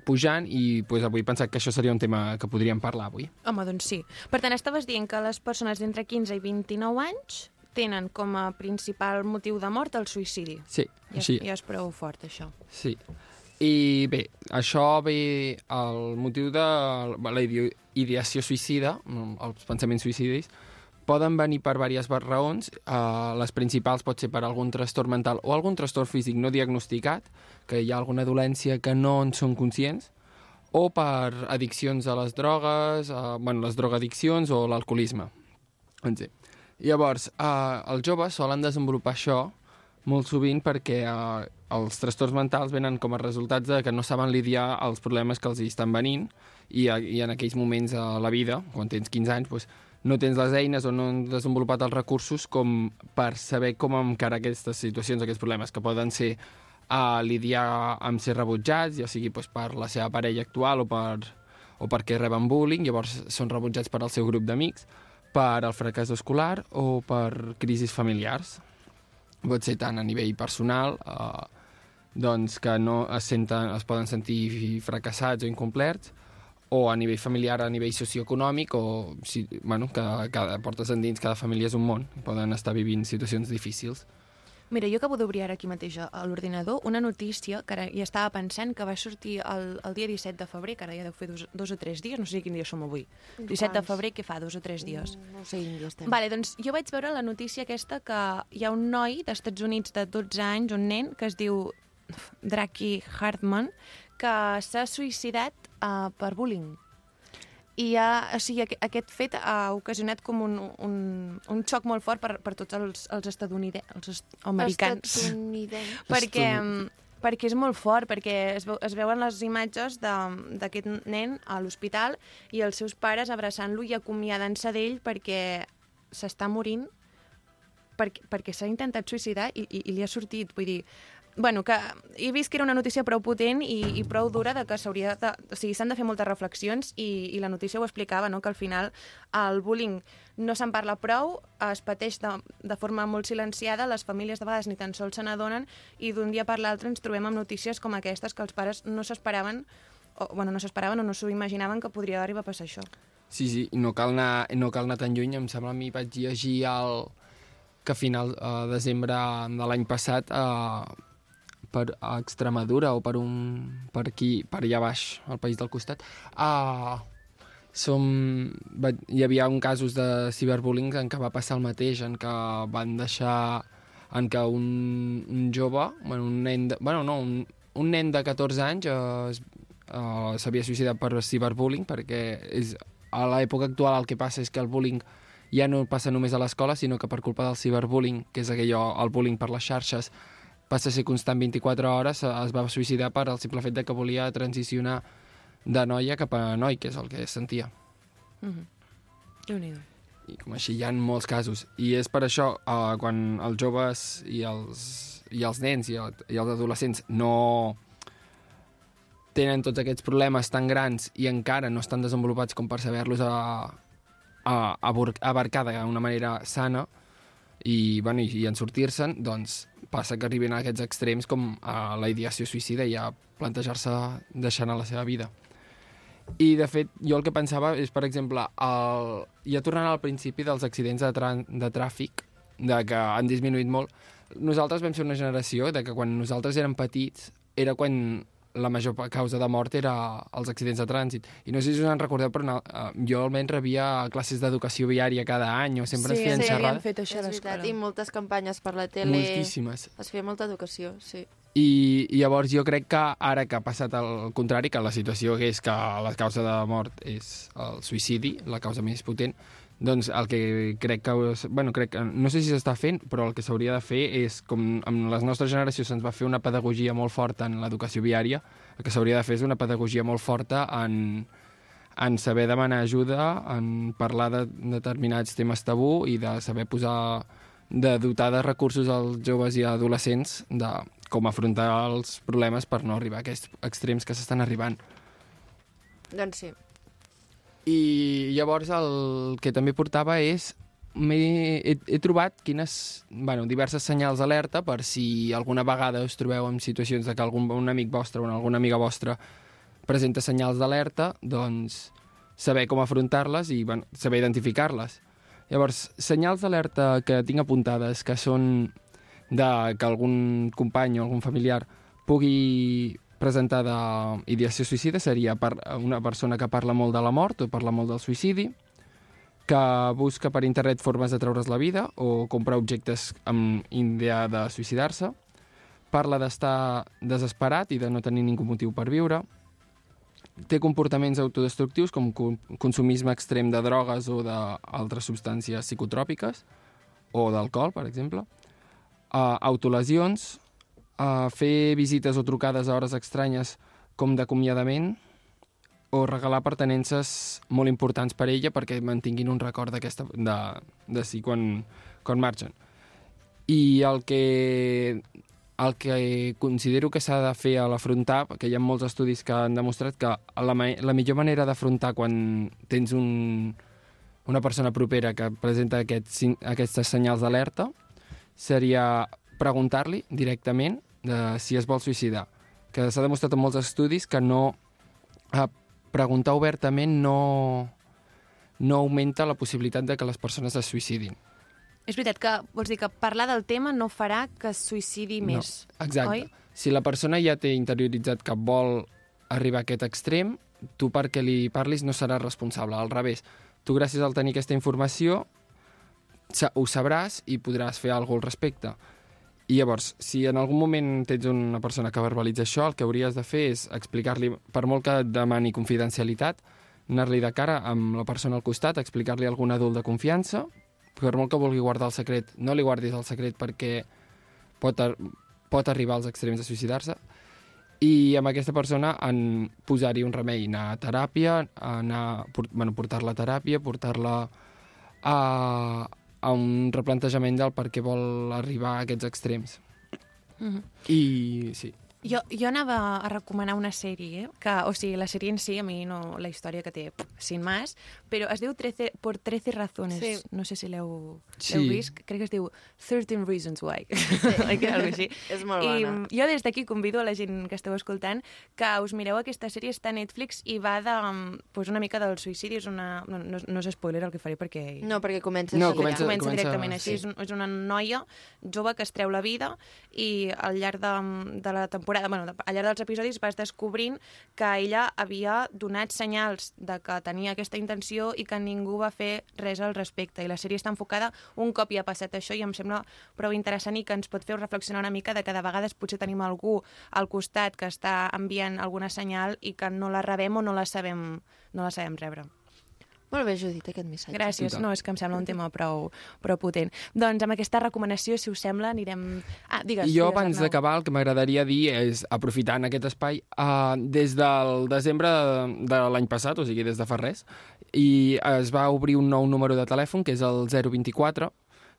pujant i pues, avui he pensat que això seria un tema que podríem parlar avui. Home, doncs sí. Per tant, estaves dient que les persones d'entre 15 i 29 anys tenen com a principal motiu de mort el suïcidi. Sí, Ja, així. ja és prou fort, això. Sí. I bé, això ve el motiu de la ide- ideació suïcida, els pensaments suïcidis, poden venir per diverses raons. Uh, les principals pot ser per algun trastorn mental o algun trastorn físic no diagnosticat, que hi ha alguna dolència que no en són conscients, o per addiccions a les drogues, uh, bueno, les drogadiccions o l'alcoholisme. Sí. Llavors, eh, els joves solen desenvolupar això molt sovint perquè eh, els trastorns mentals venen com a resultats de que no saben lidiar els problemes que els hi estan venint i, a- i en aquells moments a la vida, quan tens 15 anys, doncs, no tens les eines o no han desenvolupat els recursos com per saber com encarar aquestes situacions, aquests problemes, que poden ser a lidiar amb ser rebutjats, ja sigui doncs, per la seva parella actual o, per, o perquè reben bullying, llavors són rebutjats per al seu grup d'amics, per al fracàs escolar o per crisis familiars. Pot ser tant a nivell personal, eh, doncs que no es, senten, es poden sentir fracassats o incomplerts, o a nivell familiar, a nivell socioeconòmic, o si, bueno, que cada, portes endins, cada família és un món, poden estar vivint situacions difícils. Mira, jo acabo d'obrir ara aquí mateix a l'ordinador una notícia que ara hi estava pensant que va sortir el, el dia 17 de febrer, que ara ja deu fer dos, dos o tres dies, no sé quin dia som avui. 17 de Quants? febrer, què fa, dos o tres dies? No sé quin dia estem. Vale, doncs jo vaig veure la notícia aquesta que hi ha un noi d'Estats Units de 12 anys, un nen, que es diu Draki Hartman, que s'ha suïcidat uh, per bullying. I ha, o sigui, aqu- aquest fet ha ocasionat com un, un, un xoc molt fort per, per tots els, els estadounidencs, els est americans. (laughs) Perquè, perquè és molt fort, perquè es, veu, es veuen les imatges d'aquest nen a l'hospital i els seus pares abraçant-lo i acomiadant-se d'ell perquè s'està morint perquè, perquè s'ha intentat suïcidar i, i, i li ha sortit, vull dir... Bueno, que he vist que era una notícia prou potent i, i prou dura de que s'hauria de... O sigui, s'han de fer moltes reflexions i, i la notícia ho explicava, no?, que al final el bullying no se'n parla prou, es pateix de, de forma molt silenciada, les famílies de vegades ni tan sols se n'adonen i d'un dia per l'altre ens trobem amb notícies com aquestes que els pares no s'esperaven o, bueno, no s'esperaven o no s'ho imaginaven que podria arribar a passar això. Sí, sí, no cal anar, no cal anar tan lluny. Em sembla a mi vaig llegir el, que a final de uh, desembre de l'any passat uh, per a Extremadura o per un per aquí, per allà baix, al país del costat, uh, som, va, hi havia un casos de ciberbullying en què va passar el mateix, en què van deixar en què un, un jove, bueno, un nen de, bueno, no, un, un nen de 14 anys uh, uh, s'havia suïcidat per ciberbullying perquè és, a l'època actual el que passa és que el bullying ja no passa només a l'escola, sinó que per culpa del ciberbullying, que és aquell, el bullying per les xarxes, passa a ser constant 24 hores, eh, es va suïcidar per el simple fet de que volia transicionar de noia cap a noi, que és el que sentia. Mm -hmm. I com així hi ha molts casos. I és per això, eh, quan els joves i els, i els nens i, el, i els adolescents no tenen tots aquests problemes tan grans i encara no estan desenvolupats com per saber-los a, a, a abor- abarcar d'una manera sana, i, bueno, i, i en sortir-se'n, doncs passa que arriben a aquests extrems com a la ideació suïcida i a plantejar-se deixar anar la seva vida. I, de fet, jo el que pensava és, per exemple, el... ja tornant al principi dels accidents de, tra... de tràfic, de que han disminuït molt, nosaltres vam ser una generació de que quan nosaltres érem petits era quan la major causa de mort era els accidents de trànsit. I no sé si us en recordeu, però no, eh, jo almenys rebia classes d'educació viària cada any, o sempre sí, ens feien sí, xerrades. fet això és veritat, i moltes campanyes per la tele. Moltíssimes. Es feia molta educació, sí. I, I llavors jo crec que ara que ha passat el contrari, que la situació és que la causa de mort és el suïcidi, la causa més potent, doncs el que crec que... Bueno, crec que, no sé si s'està fent, però el que s'hauria de fer és, com amb les nostres generacions se'ns va fer una pedagogia molt forta en l'educació viària, el que s'hauria de fer és una pedagogia molt forta en, en saber demanar ajuda, en parlar de determinats temes tabú i de saber posar de dotar de recursos als joves i adolescents de com afrontar els problemes per no arribar a aquests extrems que s'estan arribant. Doncs sí. I llavors el que també portava és he, he, he trobat quines, bueno, diverses senyals d'alerta per si alguna vegada us trobeu en situacions de que algun un amic vostre o alguna amiga vostra presenta senyals d'alerta, doncs saber com afrontar-les i bueno, saber identificar-les. Llavors, senyals d'alerta que tinc apuntades que són de que algun company o algun familiar pugui presentar d'ideació suïcida seria per una persona que parla molt de la mort o parla molt del suïcidi, que busca per internet formes de treure's la vida o comprar objectes amb idea de suïcidar-se, parla d'estar desesperat i de no tenir ningú motiu per viure, té comportaments autodestructius com consumisme extrem de drogues o d'altres substàncies psicotròpiques o d'alcohol, per exemple, uh, autolesions, uh, fer visites o trucades a hores estranyes com d'acomiadament o regalar pertenences molt importants per ella perquè mantinguin un record d'aquesta de, de si quan, quan marxen. I el que el que considero que s'ha de fer a l'afrontar, perquè hi ha molts estudis que han demostrat que la, la millor manera d'afrontar quan tens un, una persona propera que presenta aquests, aquestes senyals d'alerta seria preguntar-li directament de si es vol suïcidar. Que s'ha demostrat en molts estudis que no eh, preguntar obertament no, no augmenta la possibilitat de que les persones es suïcidin. És veritat que, vols dir que parlar del tema no farà que es suïcidi més, no, exacte. oi? Si la persona ja té interioritzat que vol arribar a aquest extrem, tu perquè li parlis no seràs responsable, al revés. Tu, gràcies al tenir aquesta informació, ho sabràs i podràs fer alguna al respecte. I llavors, si en algun moment tens una persona que verbalitza això, el que hauries de fer és explicar-li, per molt que et demani confidencialitat, anar-li de cara amb la persona al costat, explicar-li algun adult de confiança, per molt que vulgui guardar el secret, no li guardis el secret perquè pot, pot arribar als extrems de suïcidar-se, i amb aquesta persona en posar-hi un remei, anar a teràpia, anar, bueno, portar-la a teràpia, portar-la a, a un replantejament del per què vol arribar a aquests extrems. Mm -hmm. I sí. Jo, jo anava a recomanar una sèrie, que, o sigui, la sèrie en si, a mi no, la història que té, sin más, però es diu 13, por 13 razones. Sí. No sé si l'heu Sí. vist. Crec que es diu 13 reasons why. Sí. (laughs) algo així. (laughs) És molt I bona. jo des d'aquí convido a la gent que esteu escoltant que us mireu aquesta sèrie, està a Netflix i va de, pues, una mica del suïcidi. És una, no, no, no és spoiler el que faré perquè... No, perquè comença No, així. comença- comença, comença- directament així. sí. És, és una noia jove que es treu la vida i al llarg de, de la temporada, bueno, de, al llarg dels episodis vas descobrint que ella havia donat senyals de que tenia aquesta intenció i que ningú va fer res al respecte. I la sèrie està enfocada un cop ja ha passat això i em sembla prou interessant i que ens pot fer reflexionar una mica de que de vegades potser tenim algú al costat que està enviant alguna senyal i que no la rebem o no la sabem, no la sabem rebre. Molt bé, Judit, aquest missatge. Gràcies, no, és que em sembla un tema prou, prou potent. Doncs amb aquesta recomanació, si us sembla, anirem... Ah, digues. I jo, digues, abans d'acabar, el que m'agradaria dir és, aprofitant aquest espai, uh, des del desembre de, de l'any passat, o sigui, des de fa res, i es va obrir un nou número de telèfon, que és el 024,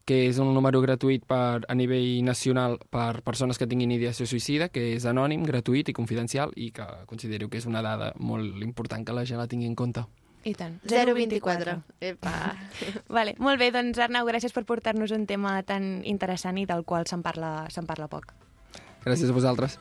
que és un número gratuït per, a nivell nacional per persones que tinguin ideació suïcida, que és anònim, gratuït i confidencial, i que considero que és una dada molt important que la gent la tingui en compte. I tant. 024. Epa. (laughs) (laughs) Vale, molt bé, doncs Arnau, gràcies per portar-nos un tema tan interessant i del qual se'n parla, se'n parla poc. Gràcies a vosaltres.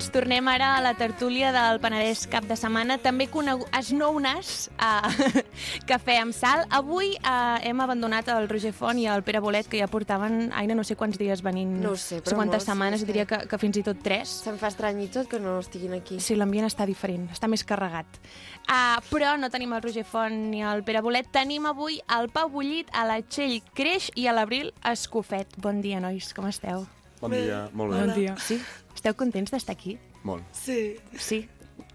Doncs tornem ara a la tertúlia del Penedès cap de setmana, també conegut, es nou nas a (laughs) Cafè amb Sal. Avui eh, hem abandonat el Roger Font i el Pere Bolet, que ja portaven, Aina, no sé quants dies venint, No sé, però quantes molts, setmanes, sí, sí. diria que, que fins i tot tres. Se'm fa estrany i tot que no estiguin aquí. Sí, l'ambient està diferent, està més carregat. Uh, però no tenim el Roger Font ni el Pere Bolet, tenim avui el Pau Bullit, a la Txell Creix i a l'Abril Escofet. Bon dia, nois, com esteu? Bon dia, molt bé. Bon dia. Sí? Esteu contents d'estar aquí? Molt. Sí. Sí.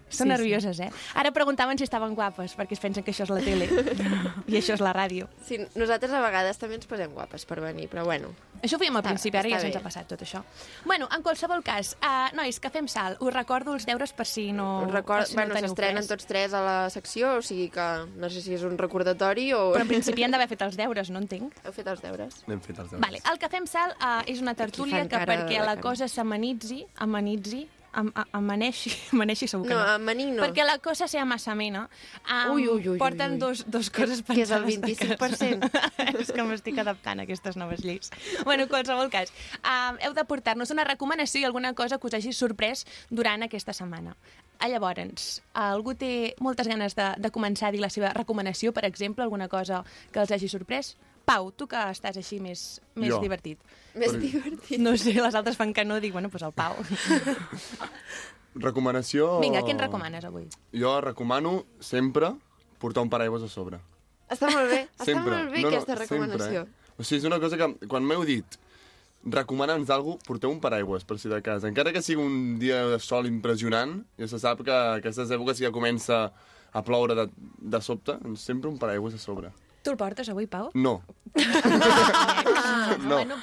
Sí, Són sí. nervioses, eh? Ara preguntaven si estaven guapes, perquè es pensen que això és la tele (laughs) i això és la ràdio. Sí, nosaltres a vegades també ens posem guapes per venir, però bueno. Això ho fèiem al Està- principi, ara ja se'ns ha passat tot això. Bueno, en qualsevol cas, uh, nois, que fem sal. Us recordo els deures per si no... Us record... per si no bueno, teniu s'estrenen tots tres a la secció, o sigui que no sé si és un recordatori o... Però en principi han d'haver fet els deures, no entenc. Heu fet els deures? N'hem fet els deures. Vale, el que fem sal uh, és una tertúlia que perquè la cara. cosa s'amenitzi, amenitzi, amaneixi, (laughs) amaneixi segur que No, no. amanir no. Perquè la cosa sea más amena. Um, Ui, ui, ui, porten ui, ui. Dos, dos coses Que és el pensades de 25%. casa. (laughs) és que m'estic adaptant a aquestes noves lleis. Bueno, en qualsevol cas, uh, heu de portar-nos una recomanació i alguna cosa que us hagi sorprès durant aquesta setmana. Ah, llavors, algú té moltes ganes de, de començar a dir la seva recomanació, per exemple, alguna cosa que els hagi sorprès? Pau, tu que estàs així més, més Jo. divertit. Més Per- divertit. No sé, les altres fan que no, dic, bueno, doncs el Pau. (laughs) Recomanació... Vinga, què ens recomanes avui? Jo recomano sempre portar un paraigües a sobre. Està molt bé, està Sempre. molt bé No, no, aquesta recomanació. Sempre, eh? O sigui, és una cosa que quan m'heu dit recomana'ns d'algú, porteu un paraigües per si de casa. Encara que sigui un dia de sol impressionant, ja se sap que aquestes èpoques ja comença a ploure de, de sobte, doncs sempre un paraigües a sobre. Tu el portes avui, Pau? No. Ah, (laughs) No. Bueno,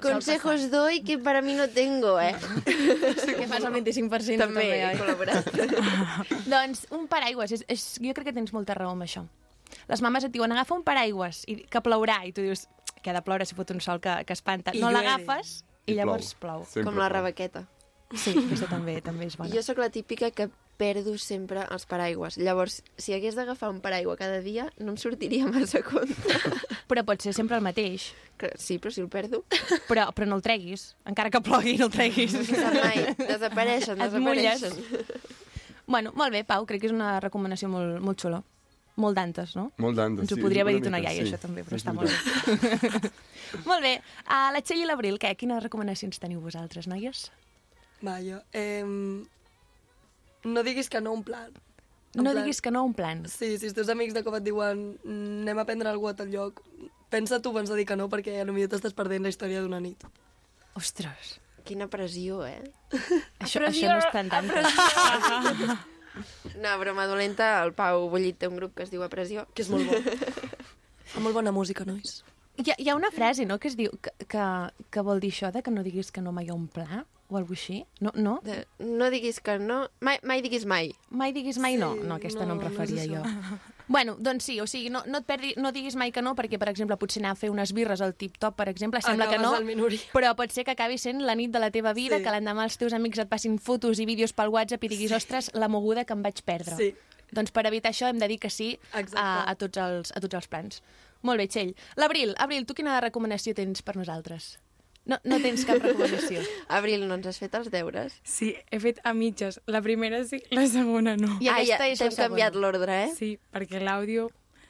Consejos doy que para mí no tengo, eh? que fas el 25% També, també, col·laborat. (laughs) doncs un paraigües, és, és, jo crec que tens molta raó amb això. Les mames et diuen, agafa un paraigües, i, que plourà, i tu dius, que ha de ploure si fot un sol que, que espanta. I no l'agafes i, I llavors plou. plou. Com la rebequeta. Sí, aquesta també, també és bona. Jo sóc la típica que perdo sempre els paraigües. Llavors, si hagués d'agafar un paraigua cada dia, no em sortiria massa compte. Però pot ser sempre el mateix. Que, sí, però si el perdo... Però, però no el treguis. Encara que plogui, no el treguis. No se sap mai. Desapareixen, Et mulles. desapareixen. Bueno, molt bé, Pau, crec que és una recomanació molt, molt xula. Molt d'antes, no? Molt d'antes, Ens ho sí, podria haver dit una iaia, sí. això també, però És està molt bé. (laughs) molt bé. A la Txell i l'Abril, què? Quines recomanacions teniu vosaltres, noies? Vaja, eh, no diguis que no un plan. En No plan- diguis que no un plan. Sí, si els teus amics de cop et diuen "Mm, anem a prendre alguna cosa a tal lloc, pensa tu abans de dir que no, perquè potser t'estàs perdent la història d'una nit. Ostres. Quina pressió, eh? (laughs) Això, això no és tan tant. (laughs) No, broma dolenta, el Pau Bullit té un grup que es diu A Pressió. Que és molt bo. (laughs) Fa molt bona música, nois. Hi ha, hi ha una frase, no?, que es diu que, que, que vol dir això de que no diguis que no mai a un pla o alguna així. No? no? De, no diguis que no... Mai, mai diguis mai. Mai diguis mai no. Sí, No, aquesta no, no, em no referia això. jo. (laughs) Bueno, doncs sí, o sigui, no, no, et perdi, no diguis mai que no, perquè, per exemple, potser anar a fer unes birres al tip-top, per exemple, sembla que Acabes no, al Minuri. però pot ser que acabi sent la nit de la teva vida, Sí. que l'endemà els teus amics et passin fotos i vídeos pel WhatsApp i diguis, ostres, la moguda que em vaig perdre. Sí. Doncs per evitar això hem de dir que sí a, a, tots els, a tots els plans. Molt bé, Txell. L'Abril, Abril, tu quina recomanació tens per nosaltres? No, no tens cap recomanació. (laughs) Abril, no ens has fet els deures? Sí, he fet a mitges. La primera sí, la segona no. I aquesta ah, ja, és t'hem canviat l'ordre, eh? Sí, perquè l'àudio...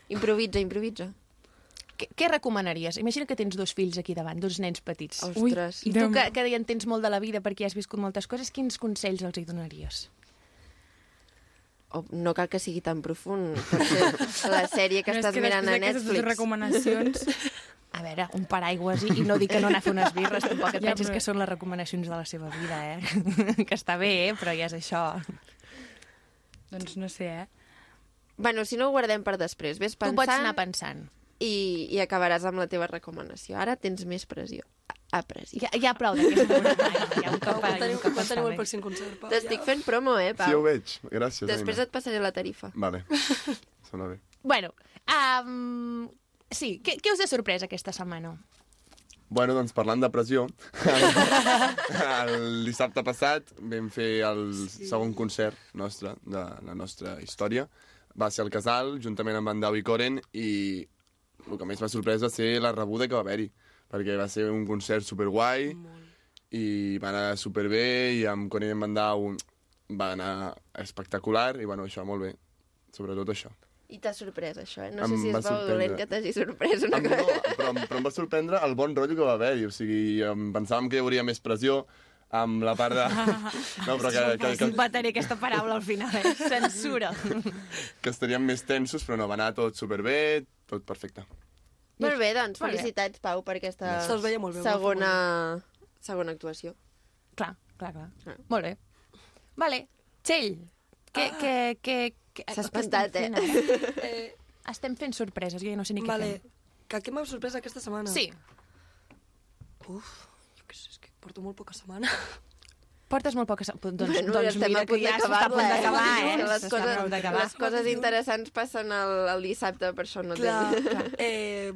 Improvisa, improvisa. Què, què recomanaries? Imagina que tens dos fills aquí davant, dos nens petits. Ostres. I tu que, que hi entens molt de la vida perquè has viscut moltes coses, quins consells els hi donaries? O, no cal que sigui tan profund. Pot ser la sèrie que No, és estàs que mirant a després d'aquestes Netflix. recomanacions... (laughs) A veure, un paraigües i, i no dic que no anar a fer unes birres, (laughs) tampoc et Ja, pensis però- que són les recomanacions de la seva vida, eh? (laughs) que està bé, eh? però ja és això. Doncs no sé, eh? Bueno, si no ho guardem per després. Ves Tu pensant... pots anar pensant. i, i acabaràs amb la teva recomanació. Ara tens més pressió. A pressió. Ja, ja prou d'aquesta (laughs) moratalla. Ja un cop, Quan un tenim, cop bé. el pròxim concert, Pau? T'estic fent promo, eh, Pau? Sí, ho veig. Gràcies, Després Aina. et passaré la tarifa. Vale. Sona bé. Bueno, um, sí, què, què us ha sorprès aquesta setmana? Bueno, doncs parlant de pressió, el, (laughs) el dissabte passat vam fer el sí. segon concert nostre, de la nostra història. Va ser al Casal, juntament amb en Dau i Coren, i el que més m'ha sorprès va ser la rebuda que va haver-hi, perquè va ser un concert superguai, i va anar superbé, i amb Coren i en Dau va anar espectacular, i bueno, això, molt bé. Sobretot això. I t'ha sorprès, això, eh? No Em sé si és bo dolent que t'hagi sorprès una Em, cosa. no, però, em- però em va sorprendre el bon rotllo que va haver-hi. O sigui, em pensàvem que hi hauria més pressió amb la part de... (laughs) No, però que, que, que, Va tenir aquesta paraula al final, eh? (laughs) Censura. que estaríem més tensos, però no, va anar tot superbé, tot perfecte. Molt bé, doncs, Molt bé. felicitats, Pau, per aquesta molt bé, molt segona, segona actuació. Clar, clar, clar. Molt bé. Vale. Txell, què... Ah. què, què S'ha què espantat, eh? ara? Eh, Estem fent sorpreses, jo ja no sé ni què vale. fem. Que què m'ha sorprès aquesta setmana? Sí. Uf, jo què sé, és que porto molt poca setmana. Portes molt poques... Doncs, Bueno, doncs ja estem mira a punt que ja s'està a punt d'acabar-la, d'acabar, eh? eh? Les coses, les coses interessants passen el, el dissabte, per això no Clar, clar. (laughs) Eh.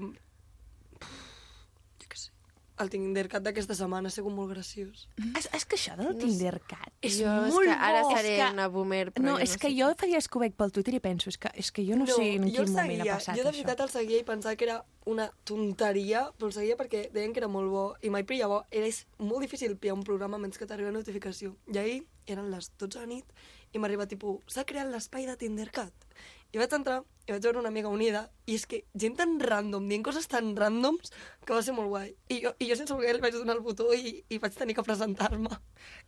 El Tindercat d'aquesta setmana ha sigut molt graciós. És, és que això del Tindercat és Jo és molt que ara bo. seré És que- una boomer, però No, jo és no que sé jo que ho veig pel Twitter i penso, és que, és que jo no, sé en jo quin el moment seguia, ha passat jo de això. veritat el seguia i pensava que era una tonteria, però el seguia perquè deien que era molt bo i mai pillar bo. Era és molt difícil pillar un programa menys que t'arriba notificació. I ahir eren les 12 de nit i m'arriba tipus, s'ha creat l'espai de Tindercat. I vaig entrar i vaig veure una amiga unida i és que gent tan random, dient coses tan randoms que va ser molt guai. I jo, i jo sense voler li vaig donar el botó i, i vaig tenir que presentar-me.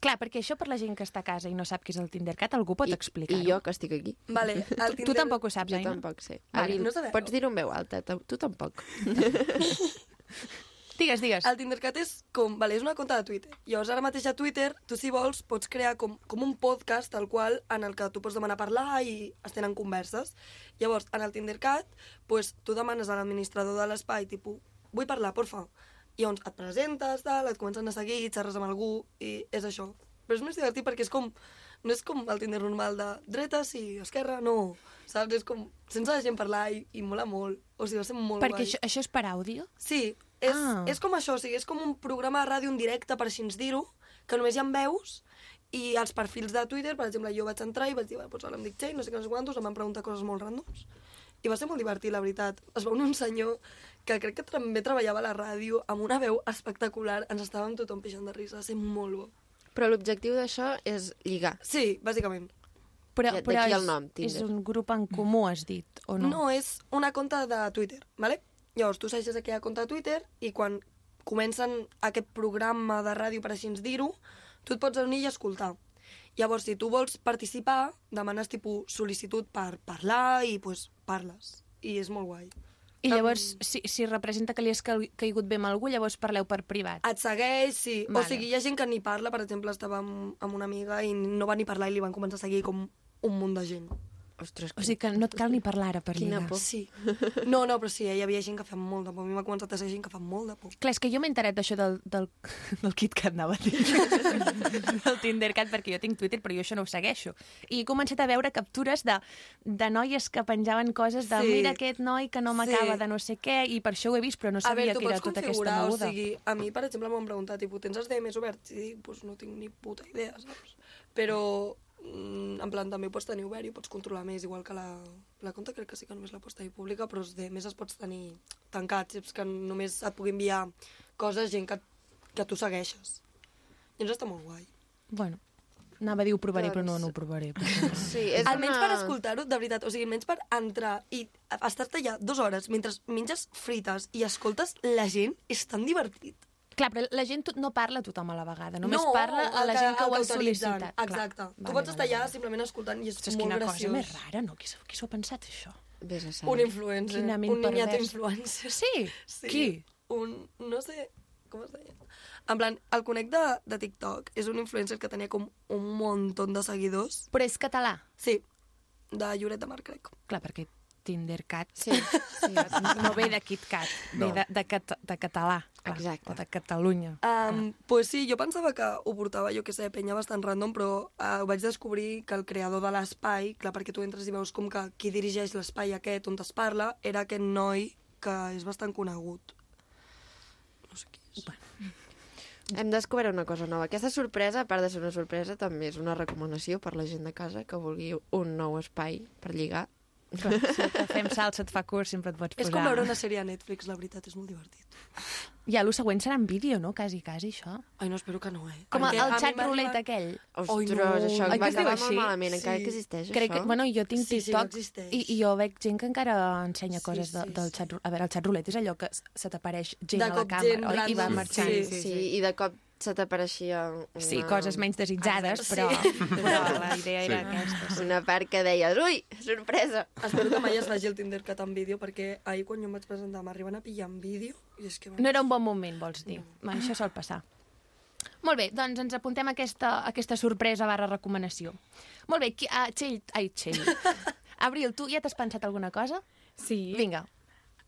Clar, perquè això per la gent que està a casa i no sap què és el Tindercat, algú pot explicar-ho. I jo, que estic aquí. Vale, (laughs) el Tu, tu Tinder- tampoc ho saps, Jo Aina? tampoc sé. Vale, Abril, no sabeu. pots dir-ho en veu alta, tu, tu tampoc. (laughs) (laughs) Digues, digues. El Tindercat és com... Vale, és una compte de Twitter. Llavors, ara mateix a Twitter, tu si vols, pots crear com, com un podcast, tal qual, en el que tu pots demanar parlar i es tenen converses. Llavors, en el Tindercat, pues, tu demanes a l'administrador de l'espai, tipus, vull parlar, porfa. I llavors et presentes, tal, et comencen a seguir, xerres amb algú, i és això. Però és més divertit perquè és com... No és com el Tinder normal de dreta, sí, esquerra, no. Saps? És com... Sense la gent parlar i, i mola molt. O sigui, va ser molt Perquè guai. això, això és per àudio? Sí, és, Ah. és com això, o sigui, és com un programa de ràdio en directe, per així ens dir-ho, que només hi ha veus, i els perfils de Twitter, per exemple, jo vaig entrar i vaig dir, "Bé, doncs ara em dic Txell, no sé què, no sé quantos, em van preguntar coses molt ràndoms, i va ser molt divertit, la veritat. Es va unir un senyor que crec que també treballava a la ràdio, amb una veu espectacular, ens estàvem tothom pixant de risa, va ser molt bo. Però l'objectiu d'això és lligar. Sí, bàsicament. Però, però és, el nom, és Tinder. un grup en comú, has dit, o no? No, és una compte de Twitter, ¿vale? Llavors, tu segueixes aquella compte de Twitter i quan comencen aquest programa de ràdio, per així dir-ho, tu et pots unir i escoltar. Llavors, si tu vols participar, demanes tipus sol·licitud per parlar i pues, parles. I és molt guai. I llavors, si, si representa que li has cai- caigut bé amb algú, llavors parleu per privat. Et segueix, sí. Vale. O sigui, hi ha gent que ni parla, per exemple, estava amb, amb una amiga i no va ni parlar i li van començar a seguir com un munt de gent. Ostres, O sigui que no et cal ni parlar ara per Quina lligar. por. Sí. (laughs) No, no, però sí, hi havia gent que fa molt de por. A mi m'ha començat a ser gent que fa molt de por. Clar, és que jo m'he enterat d'això del, del, (laughs) del KitKat, anava a dir. (laughs) del Tindercat, perquè jo tinc Twitter, però jo això no ho segueixo. I he començat a veure captures de, de noies que penjaven coses de Sí. mira aquest noi que no m'acaba Sí. de no sé què, i per això ho he vist, però no sabia veure, que era tota aquesta configurar, o moguda. sigui, a mi, per exemple, m'han preguntat, tipus, tens els DMs oberts? I dic, pues no tinc ni puta idea, saps? Però, en plan, també ho pots tenir obert i ho pots controlar més, igual que la, la compte crec que sí que només la pots tenir pública, però els DMs els pots tenir tancats, saps? Que només et pugui enviar coses gent que, que tu segueixes. Llavors està molt guai. Bueno, anava a dir ho provaré, però no, no ho provaré. (laughs) Sí, És almenys per escoltar-ho, de veritat, o sigui, almenys per entrar i estar-te allà dues hores mentre menges frites i escoltes la gent, és tan divertit. Clar, però la gent no parla a tothom a la vegada, només no, parla a la el gent que ho ha sol·licitat. Clar. Exacte. Vale, tu pots estar vale, allà vale. simplement escoltant i és, Ostres, molt quina graciós. cosa més rara, no? Qui s'ho qui s'ho ha pensat, això? Vés a Un saber. influencer, Quina ment un niñato influencer. Sí? sí? Qui? Un, no sé, com es deia? En plan, el conec de, de TikTok és un influencer que tenia com un munt de seguidors. Però és català? Sí, de Lloret de Mar, crec. Clar, perquè Tindercat. Sí, sí. (laughs) No ve de KitKat, No. ve de, de, cat, de català, clar, Exacte. o de Catalunya. Um, pues sí, jo pensava que ho portava, jo que sé, penya bastant random, però uh, vaig descobrir que el creador de l'espai, clar, perquè tu entres i veus com que qui dirigeix l'espai aquest on es parla era aquest noi que és bastant conegut. Hem descobert una cosa nova. Aquesta sorpresa, a part de ser una sorpresa, també és una recomanació per la gent de casa que vulgui un nou espai per lligar. Clar, si fem salsa et fa curs, sempre et pots És posar... com veure una sèrie a Netflix, la veritat, és molt divertit. Ja, el següent serà en vídeo, no? Quasi, quasi, això. Ai, no, espero que no, eh? Com Perquè el, xat roulette aquell. Ostres, això Oi va que es diu acabar així? molt malament, encara que existeix, Crec això. Que, bueno, jo tinc Sí, sí, TikTok existeix. i, i jo veig gent que encara ensenya Sí, coses de, sí, del xat roulette. A veure, el xat roulette és allò que se t'apareix gent De a la càmera, gent oi? I va marxant. Sí, sí, sí, i de cop se t'apareixia una... Sí, coses menys desitjades, Sí. però, (laughs) però la idea era Sí. aquesta. Una part que deies, ui, sorpresa! Espero que mai es faci el Tindercat en vídeo, perquè ahir quan jo em vaig presentar m'arriben a pillar en vídeo i és que... No era un bon moment, vols dir. No. Això sol passar. Molt bé, doncs ens apuntem a aquesta, a aquesta sorpresa barra recomanació. Molt bé, qui, uh, Txell, ai, Txell. (laughs) Abril, tu ja t'has pensat alguna cosa? Sí. Vinga,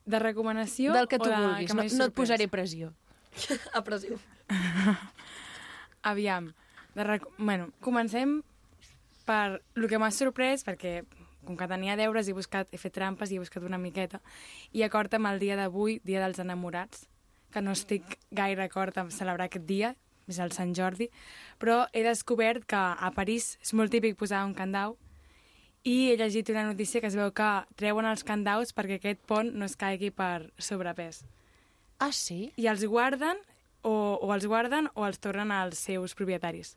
De recomanació del que tu o de, vulguis, que no, no et posaré pressió. (laughs) A pressió. (laughs) Aviam. De rec... bueno, comencem per el que m'ha sorprès, perquè com que tenia deures he buscat, he fet trampes i he buscat una miqueta, i acord amb el dia d'avui, Dia dels Enamorats, que no estic gaire acord amb celebrar aquest dia, és el Sant Jordi, però he descobert que a París és molt típic posar un candau i he llegit una notícia que es veu que treuen els candaus perquè aquest pont no es caigui per sobrepès. Ah, sí? I els guarden o, o els guarden o els tornen als seus propietaris.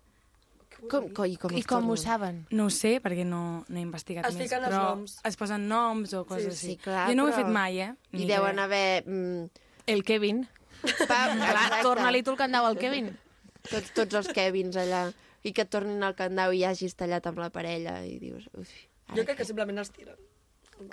Com, co, i com, I com ho saben? No ho sé, perquè no, no he investigat Es més. però noms. Es posen noms o coses Sí, així. clar, jo no ho he però- fet mai, eh? I Ni deuen idea. haver... Mm, El Kevin. torna-li tu el candau al Kevin. Tots, tots els Kevins allà. I que et tornin al candau i hagis tallat amb la parella i dius... Uf, Jo crec que simplement els tiren.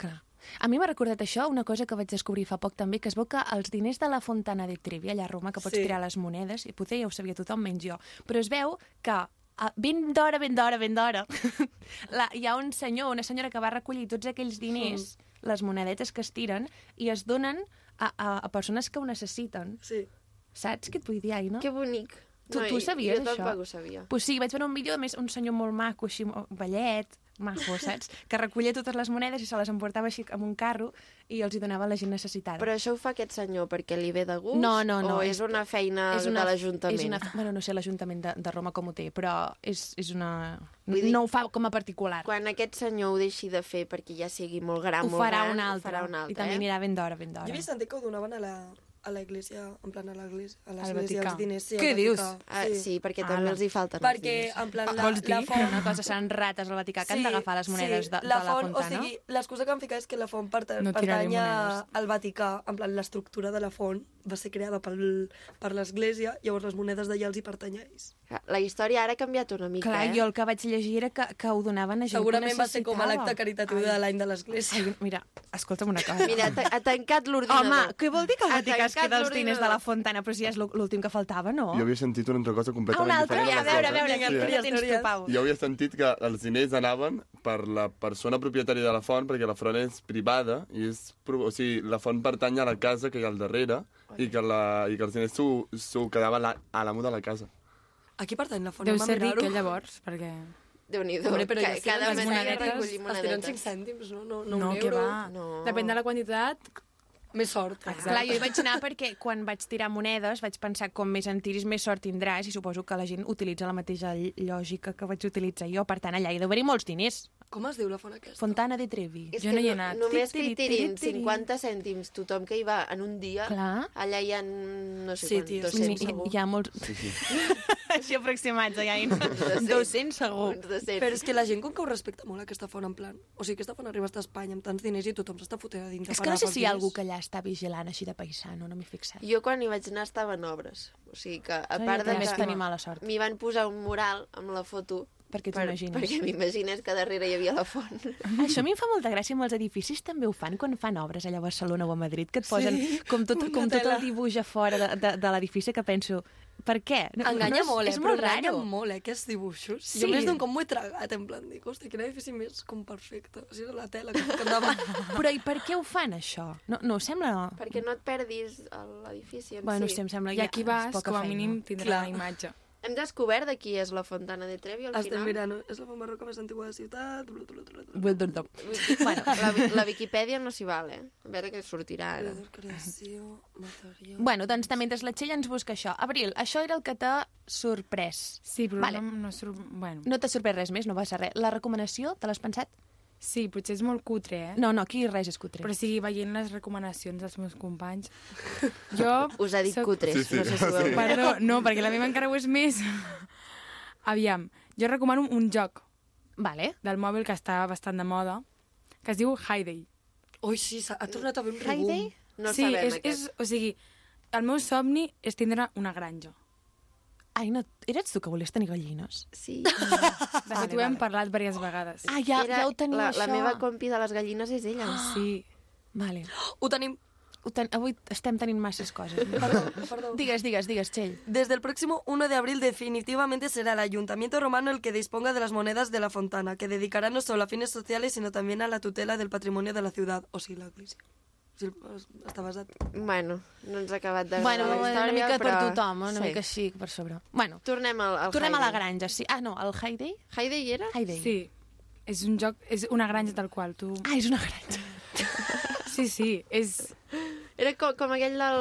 Clar. A mi m'ha recordat això una cosa que vaig descobrir fa poc també, que es veu que els diners de la Fontana de Trevi, allà a Roma, que pots Sí. tirar les monedes, i potser ja ho sabia tothom menys jo, però es veu que a, ben d'hora, ben d'hora, ben d'hora, (laughs) hi ha un senyor, una senyora que va recollir tots aquells diners, les monedetes que es tiren, i es donen a, a, a persones que ho necessiten. Sí. Saps què et vull dir, Aina? Que bonic. Tu, No, tu i- sabies jo això? tampoc ho sabia. Pues sí, vaig veure un vídeo, a més, un senyor molt maco, així, vellet, maco, saps? Que recollia totes les monedes i se les emportava així amb un carro i els hi donava a la gent necessitada. Però això ho fa aquest senyor perquè li ve de gust? No, no, no. O és, una feina és una- de l'Ajuntament? És una, bueno, no sé l'Ajuntament de, de Roma com ho té, però és, és una... Vull dir- no ho fa com a particular. Quan aquest senyor ho deixi de fer perquè ja sigui molt gran, ho molt farà gran, un ho altre. farà un altre, I també eh? anirà ben d'hora, ben Jo d'hora. havia sentit que ho donaven a la a l'església, en plan a l'església, a Al l'església, els diners. Sí, Què dius? Ah, sí, perquè també Ala. els hi falten els Perquè, diners. en plan, Ah, la, vols dir la font... una cosa seran rates al Vaticà que han d'agafar les monedes sí, de, de la la font, fontana? O sigui, l'excusa que han ficat és que la font perta, No pertany al Vaticà, en plan, l'estructura de la font va ser creada pel, per l'església, llavors les monedes d'allà els hi pertany a ells. La història ara ha canviat una mica, Clar, eh? jo el que vaig llegir era que, que ho donaven a gent Segurament que va ser com a l'acte caritatiu de l'any de l'església. Mira, escolta'm una cosa. Mira, ha ta- ha tancat l'ordinador. Home, què vol dir que el Vaticà es queda els diners de la. Fontana? Però si ja és l'ú- l'últim que faltava, no? Jo havia sentit una altra cosa Ah, completament una altra? diferent. A veure, a veure, ja tens tu. Pau. Jo havia sentit que els diners anaven per la persona propietària de la font, perquè la font és privada, i és, o sigui, la font pertany a la casa que hi ha al darrere, i que, la, i que els diners s'ho quedava la, a l'amo de la casa. A qui pertany la font? Deu ser ric, mirar-ho. eh, llavors, perquè... Déu-n'hi-do. Hombre, però Ca- ja cada mes monedetes, recollir els monedetes. tiren 5 cèntims, no? No, no, No, un que euro. va. No. Depèn de la quantitat. Més sort. Clar, jo hi vaig anar perquè quan vaig tirar monedes vaig pensar com més en tiris més sort tindràs i suposo que la gent utilitza la mateixa lògica que vaig utilitzar jo, per tant allà hi deu haver molts diners. Com es diu la font aquesta? Fontana de Trevi. És Jo no hi he anat. Només que hi Tiri, tiri, tirin tiri. 50 cèntims tothom que hi va en un dia, Clar. allà hi ha no sé Sí, quant, tio, 200 Hi- segur. Hi ha molts... Sí, sí. (laughs) Així aproximats, allà. hi- 200 (laughs) segur. Uns 200. Però és que la gent com que ho respecta molt, aquesta font, en plan... O sigui, aquesta font arriba a Espanya amb tants diners i tothom s'està fotent a dintre. És que no sé si hi ha algú que allà està vigilant així de paisano, no m'he fixat. Jo quan hi vaig anar estava en obres. O sigui que, a jo part de que tenir mala sort. m'hi van posar un mural amb la foto Perquè per, t'imagines. perquè m'imagines que darrere hi havia la font. (laughs) Això a mi em fa molta gràcia amb els edificis, també ho fan quan fan obres allà a Barcelona o a Madrid, que et posen Sí, com, tot, com tot el dibuix a fora de, de, de l'edifici que penso Per què? No, Enganya no, molt, eh? és molt enganya raro. molt, eh? Aquests dibuixos. Sí. Jo més d'un com m'ho he tragat, en plan, dic, hòstia, quin edifici més com perfecte. O sigui, era la tela que, que andava... (laughs) Però i per què ho fan, això? No, no us sembla... Perquè no et perdis a l'edifici en Bueno, si. sí, em sembla I ja aquí és vas, com a feina. mínim tindrà Clar. la imatge. Hem descobert de qui és la Fontana de Trevi al Estem final. mirant, és la font barroca més antiga de la ciutat... Blu, blu, blu, blu. Bueno, Bueno, la, la Viquipèdia no s'hi val, eh? A veure què sortirà ara. Creació, material... Bueno, doncs també mentre la Txell ens busca això. Abril, això era el que t'ha sorprès. Sí, però vale. no, no surt... Bueno. No t'ha sorprès res més, no passa res. La recomanació, te l'has pensat? Sí, potser és molt cutre, eh? No, no, aquí res és cutre. Però sigui, veient les recomanacions dels meus companys... (laughs) Jo... Us ha dit cutres, Sí, sí. no sé si ho heu Perdó, no, perquè la meva encara ho és més. (laughs) Aviam, jo recomano un joc vale. del mòbil que està bastant de moda, que es diu Hayday. Ui, sí, ha tornat a haver un Hayday? rebum. No sí, sabem, és, aquest. és, o sigui, el meu somni és tindre una granja. Ai, no, eres tu que volies tenir gallines? Sí. De fet, ho hem parlat diverses vegades. Ah, ja, Era ja ho teniu, la, això. La meva compi de les gallines és ella. Sí. Vale. Ho tenim... Ho ten... Avui estem tenint masses coses. (laughs) Perdó, perdó. Digues, digues, digues, Txell. Desde el próximo 1 de abril definitivamente será el Ayuntamiento Romano el que disponga de las monedas de la Fontana, que dedicará no solo a fines sociales, sino también a la tutela del patrimonio de la ciudad, o sigui, la iglesia. Sigui, està basat. Bueno, no ens ha acabat de Bueno, la història, una mica però... per tothom, una sí. mica així, per sobre. Bueno, Tornem al, al tornem a la granja, sí. Ah, no, el Hayday? Hayday era? Hayday. Sí. És un joc, és una granja tal qual, tu... Ah, és una granja. (laughs) Sí, sí, és... Era com, com aquell del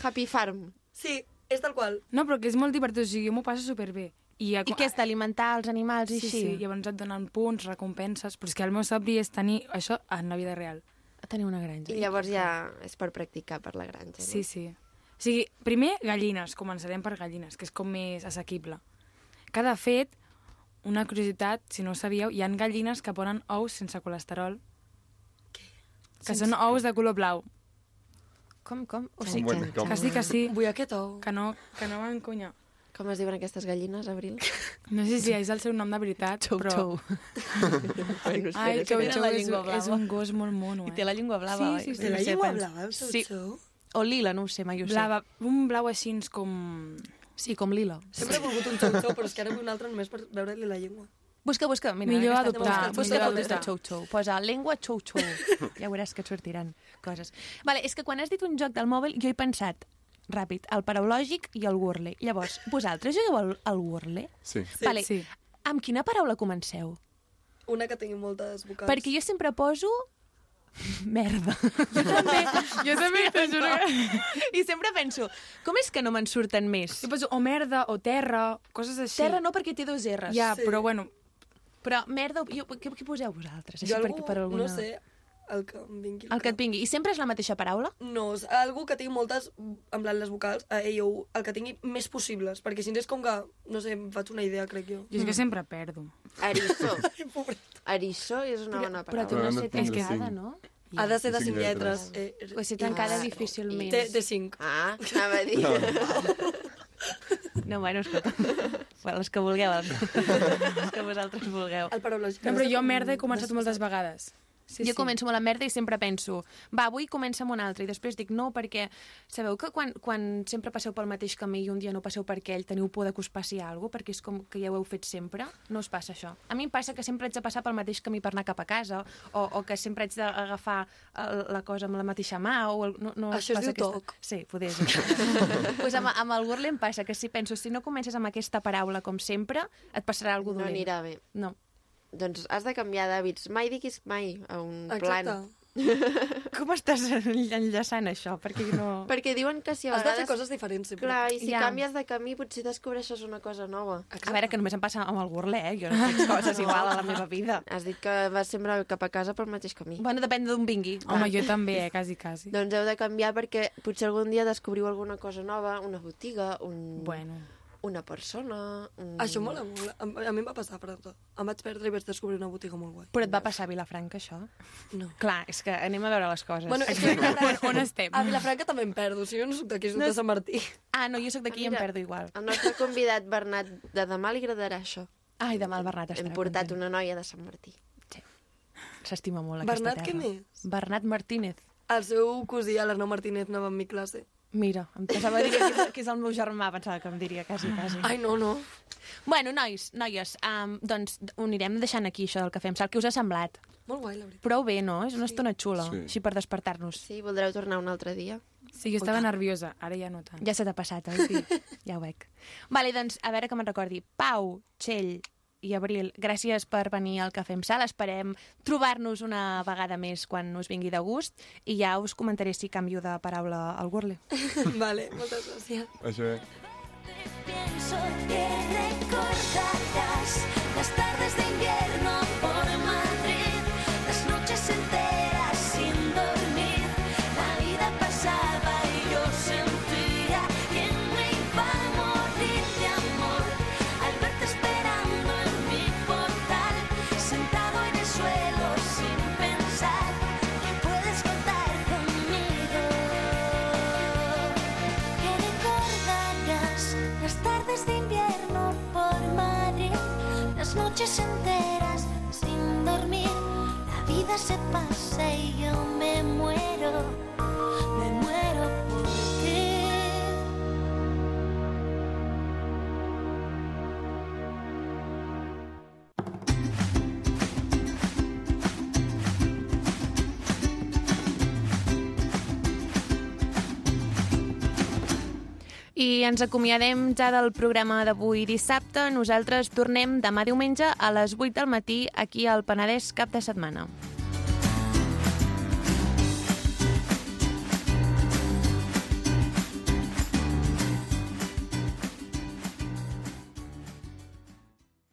Happy Farm. Sí, és tal qual. No, però que és molt divertit, o sigui, jo m'ho passo superbé. I, I què és d'alimentar els animals i sí, així? Sí, llavors et donen punts, recompenses, però és que el meu somni és tenir això en la vida real. Tenir una granja. I llavors ja és per practicar per la granja. No? Sí, sí. O sigui, primer, gallines. Començarem per gallines, que és com més assequible. Cada fet, una curiositat, si no ho sabíeu, hi han gallines que ponen ous sense colesterol. Que Sense- són ous de color blau. Com, com? O sigui, Com, que- com? Que sí, que sí. Vull aquest ou. Que no, que no m'encunya. Com es diuen aquestes gallines, Abril? No sé si és el seu nom de veritat, Chou, però... chou. (laughs) bueno, Ai, Chou. Chou La és, llengua és un gos molt mono, I eh? té la llengua blava? Sí, sí, sí. Té la sé, llengua pens- blava, Chou Sí. Chou? O lila, no ho sé, mai ho sé. Blava, un blau així com... Sí, com lila. Sempre he volgut un xou xou, però és que ara vull un altre només per veure-li la llengua. Busca, busca. Mira, Millor adoptar, busca, busca millor fotos de adoptar. xou xou. Posa lengua xou xou. (laughs) ja veuràs que et sortiran coses. Vale, és que quan has dit un joc del mòbil, jo he pensat, ràpid, el paraulògic i el Wordle. Llavors, vosaltres jugueu al, al Wordle? Sí. Sí. vale. Sí. Amb quina paraula comenceu? Una que tingui moltes vocals. Perquè jo sempre poso merda. Jo també, jo també, t'ho juro. I sempre penso, com és que no me'n surten més? Jo poso o merda, o terra, coses així. Terra no, perquè té dos R's. Ja, Sí. però bueno, Però merda, jo, què, què poseu vosaltres? Jo per- algú, per alguna... no sé, el que em vingui. al El que et vingui. I sempre és la mateixa paraula? No, és algú que tingui moltes, en plan les vocals, a ell o el que tingui més possibles, perquè si no és com que, no sé, em faig una idea, crec jo. jo és que sempre perdo. Eriçó. (laughs) Eriçó és una bona Però paraula. tu no Però no sé tancada, no? Ha de ser de Cinc cinc lletres. lletres. Eh, Pues ser tancada Ah, difícilment. de, de cinc. Ah, anava a dir. No, bueno, escolta. Bueno, els que vulgueu, els, els que vosaltres vulgueu. El paraulògic. No, però jo merda he començat moltes vegades. Sí, jo començo amb la merda i sempre penso, va, avui comença amb un altre, i després dic no, perquè sabeu que quan, quan sempre passeu pel mateix camí i un dia no passeu per aquell, teniu por de que us passi alguna cosa, perquè és com que ja ho heu fet sempre? No us passa això. A mi em passa que sempre haig de passar pel mateix camí per anar cap a casa, o, o que sempre haig d'agafar el- la cosa amb la mateixa mà, o el, no, no Això es passa diu aquesta... toc. Sí, poder ser. (laughs) pues amb, amb el Wordle em passa que si penso, si no comences amb aquesta paraula com sempre, et passarà alguna No dolent. anirà bé. No. Doncs has de canviar d'hàbits. Mai diguis mai a un Exacte. plan. (laughs) Com estàs enllaçant això? Perquè no... (laughs) Perquè diuen que si a Has de fer vegades... coses diferents, sempre. Clar, i si Ja. canvies de camí potser descobreixes una cosa nova. A veure, que només em passa amb el Wordle, eh? Jo no faig (laughs) coses igual a la meva vida. Has dit que vas sempre cap a casa pel mateix camí. Bueno, depèn d'on vingui. Home, jo també, eh, quasi, quasi. Doncs heu de canviar perquè potser algun dia descobriu alguna cosa nova, una botiga, un... Bueno. Una persona... Un... Això mola molt. A, a mi em va passar, per exemple. Em vaig perdre i vaig descobrir una botiga molt guai. Però et va passar a Vilafranca, això? No. Clar, és que anem a veure les coses. Bueno, és que on, on estem? a Vilafranca també em perdo. Si jo no soc d'aquí, soc No de és- Sant Martí. Ah, no, jo sóc d'aquí i em perdo igual. El nostre convidat, Bernat, de demà li agradarà això. Ai, demà el Bernat estarà Hem portat content. una noia de Sant Martí. S'estima molt Bernat, aquesta què terra. més? Bernat Martínez. El seu cosí, l'Arnau Martínez, anava amb mi classe. Mira, em pensava dir que és, que és el meu germà, pensava que em diria quasi, quasi. Ai, no, no. Bueno, nois, noies, um, doncs ho anirem deixant aquí, això del cafè amb sal. Què us ha semblat? Molt guai, la veritat. Prou bé, no? És una estona xula, Sí. així per despertar-nos. Sí, voldreu tornar un altre dia? Sí, jo estava nerviosa, ara ja no tant. Ja se t'ha passat, oi? Sí, ja ho veig. Vale, doncs, a veure que me'n recordi. Pau, Txell i Abril, gràcies per venir al Cafè amb Sal. Esperem trobar-nos una vegada més quan us vingui de gust i ja us comentaré si canvio de paraula al Wordle. (laughs) vale, moltes gràcies. Això bé. Pienso que recordarás las tardes de invierno noches enteras sin dormir. La vida se pasa y yo me muero, I ens acomiadem ja del programa d'avui dissabte. Nosaltres tornem demà diumenge a les 8 del matí aquí al Penedès cap de setmana.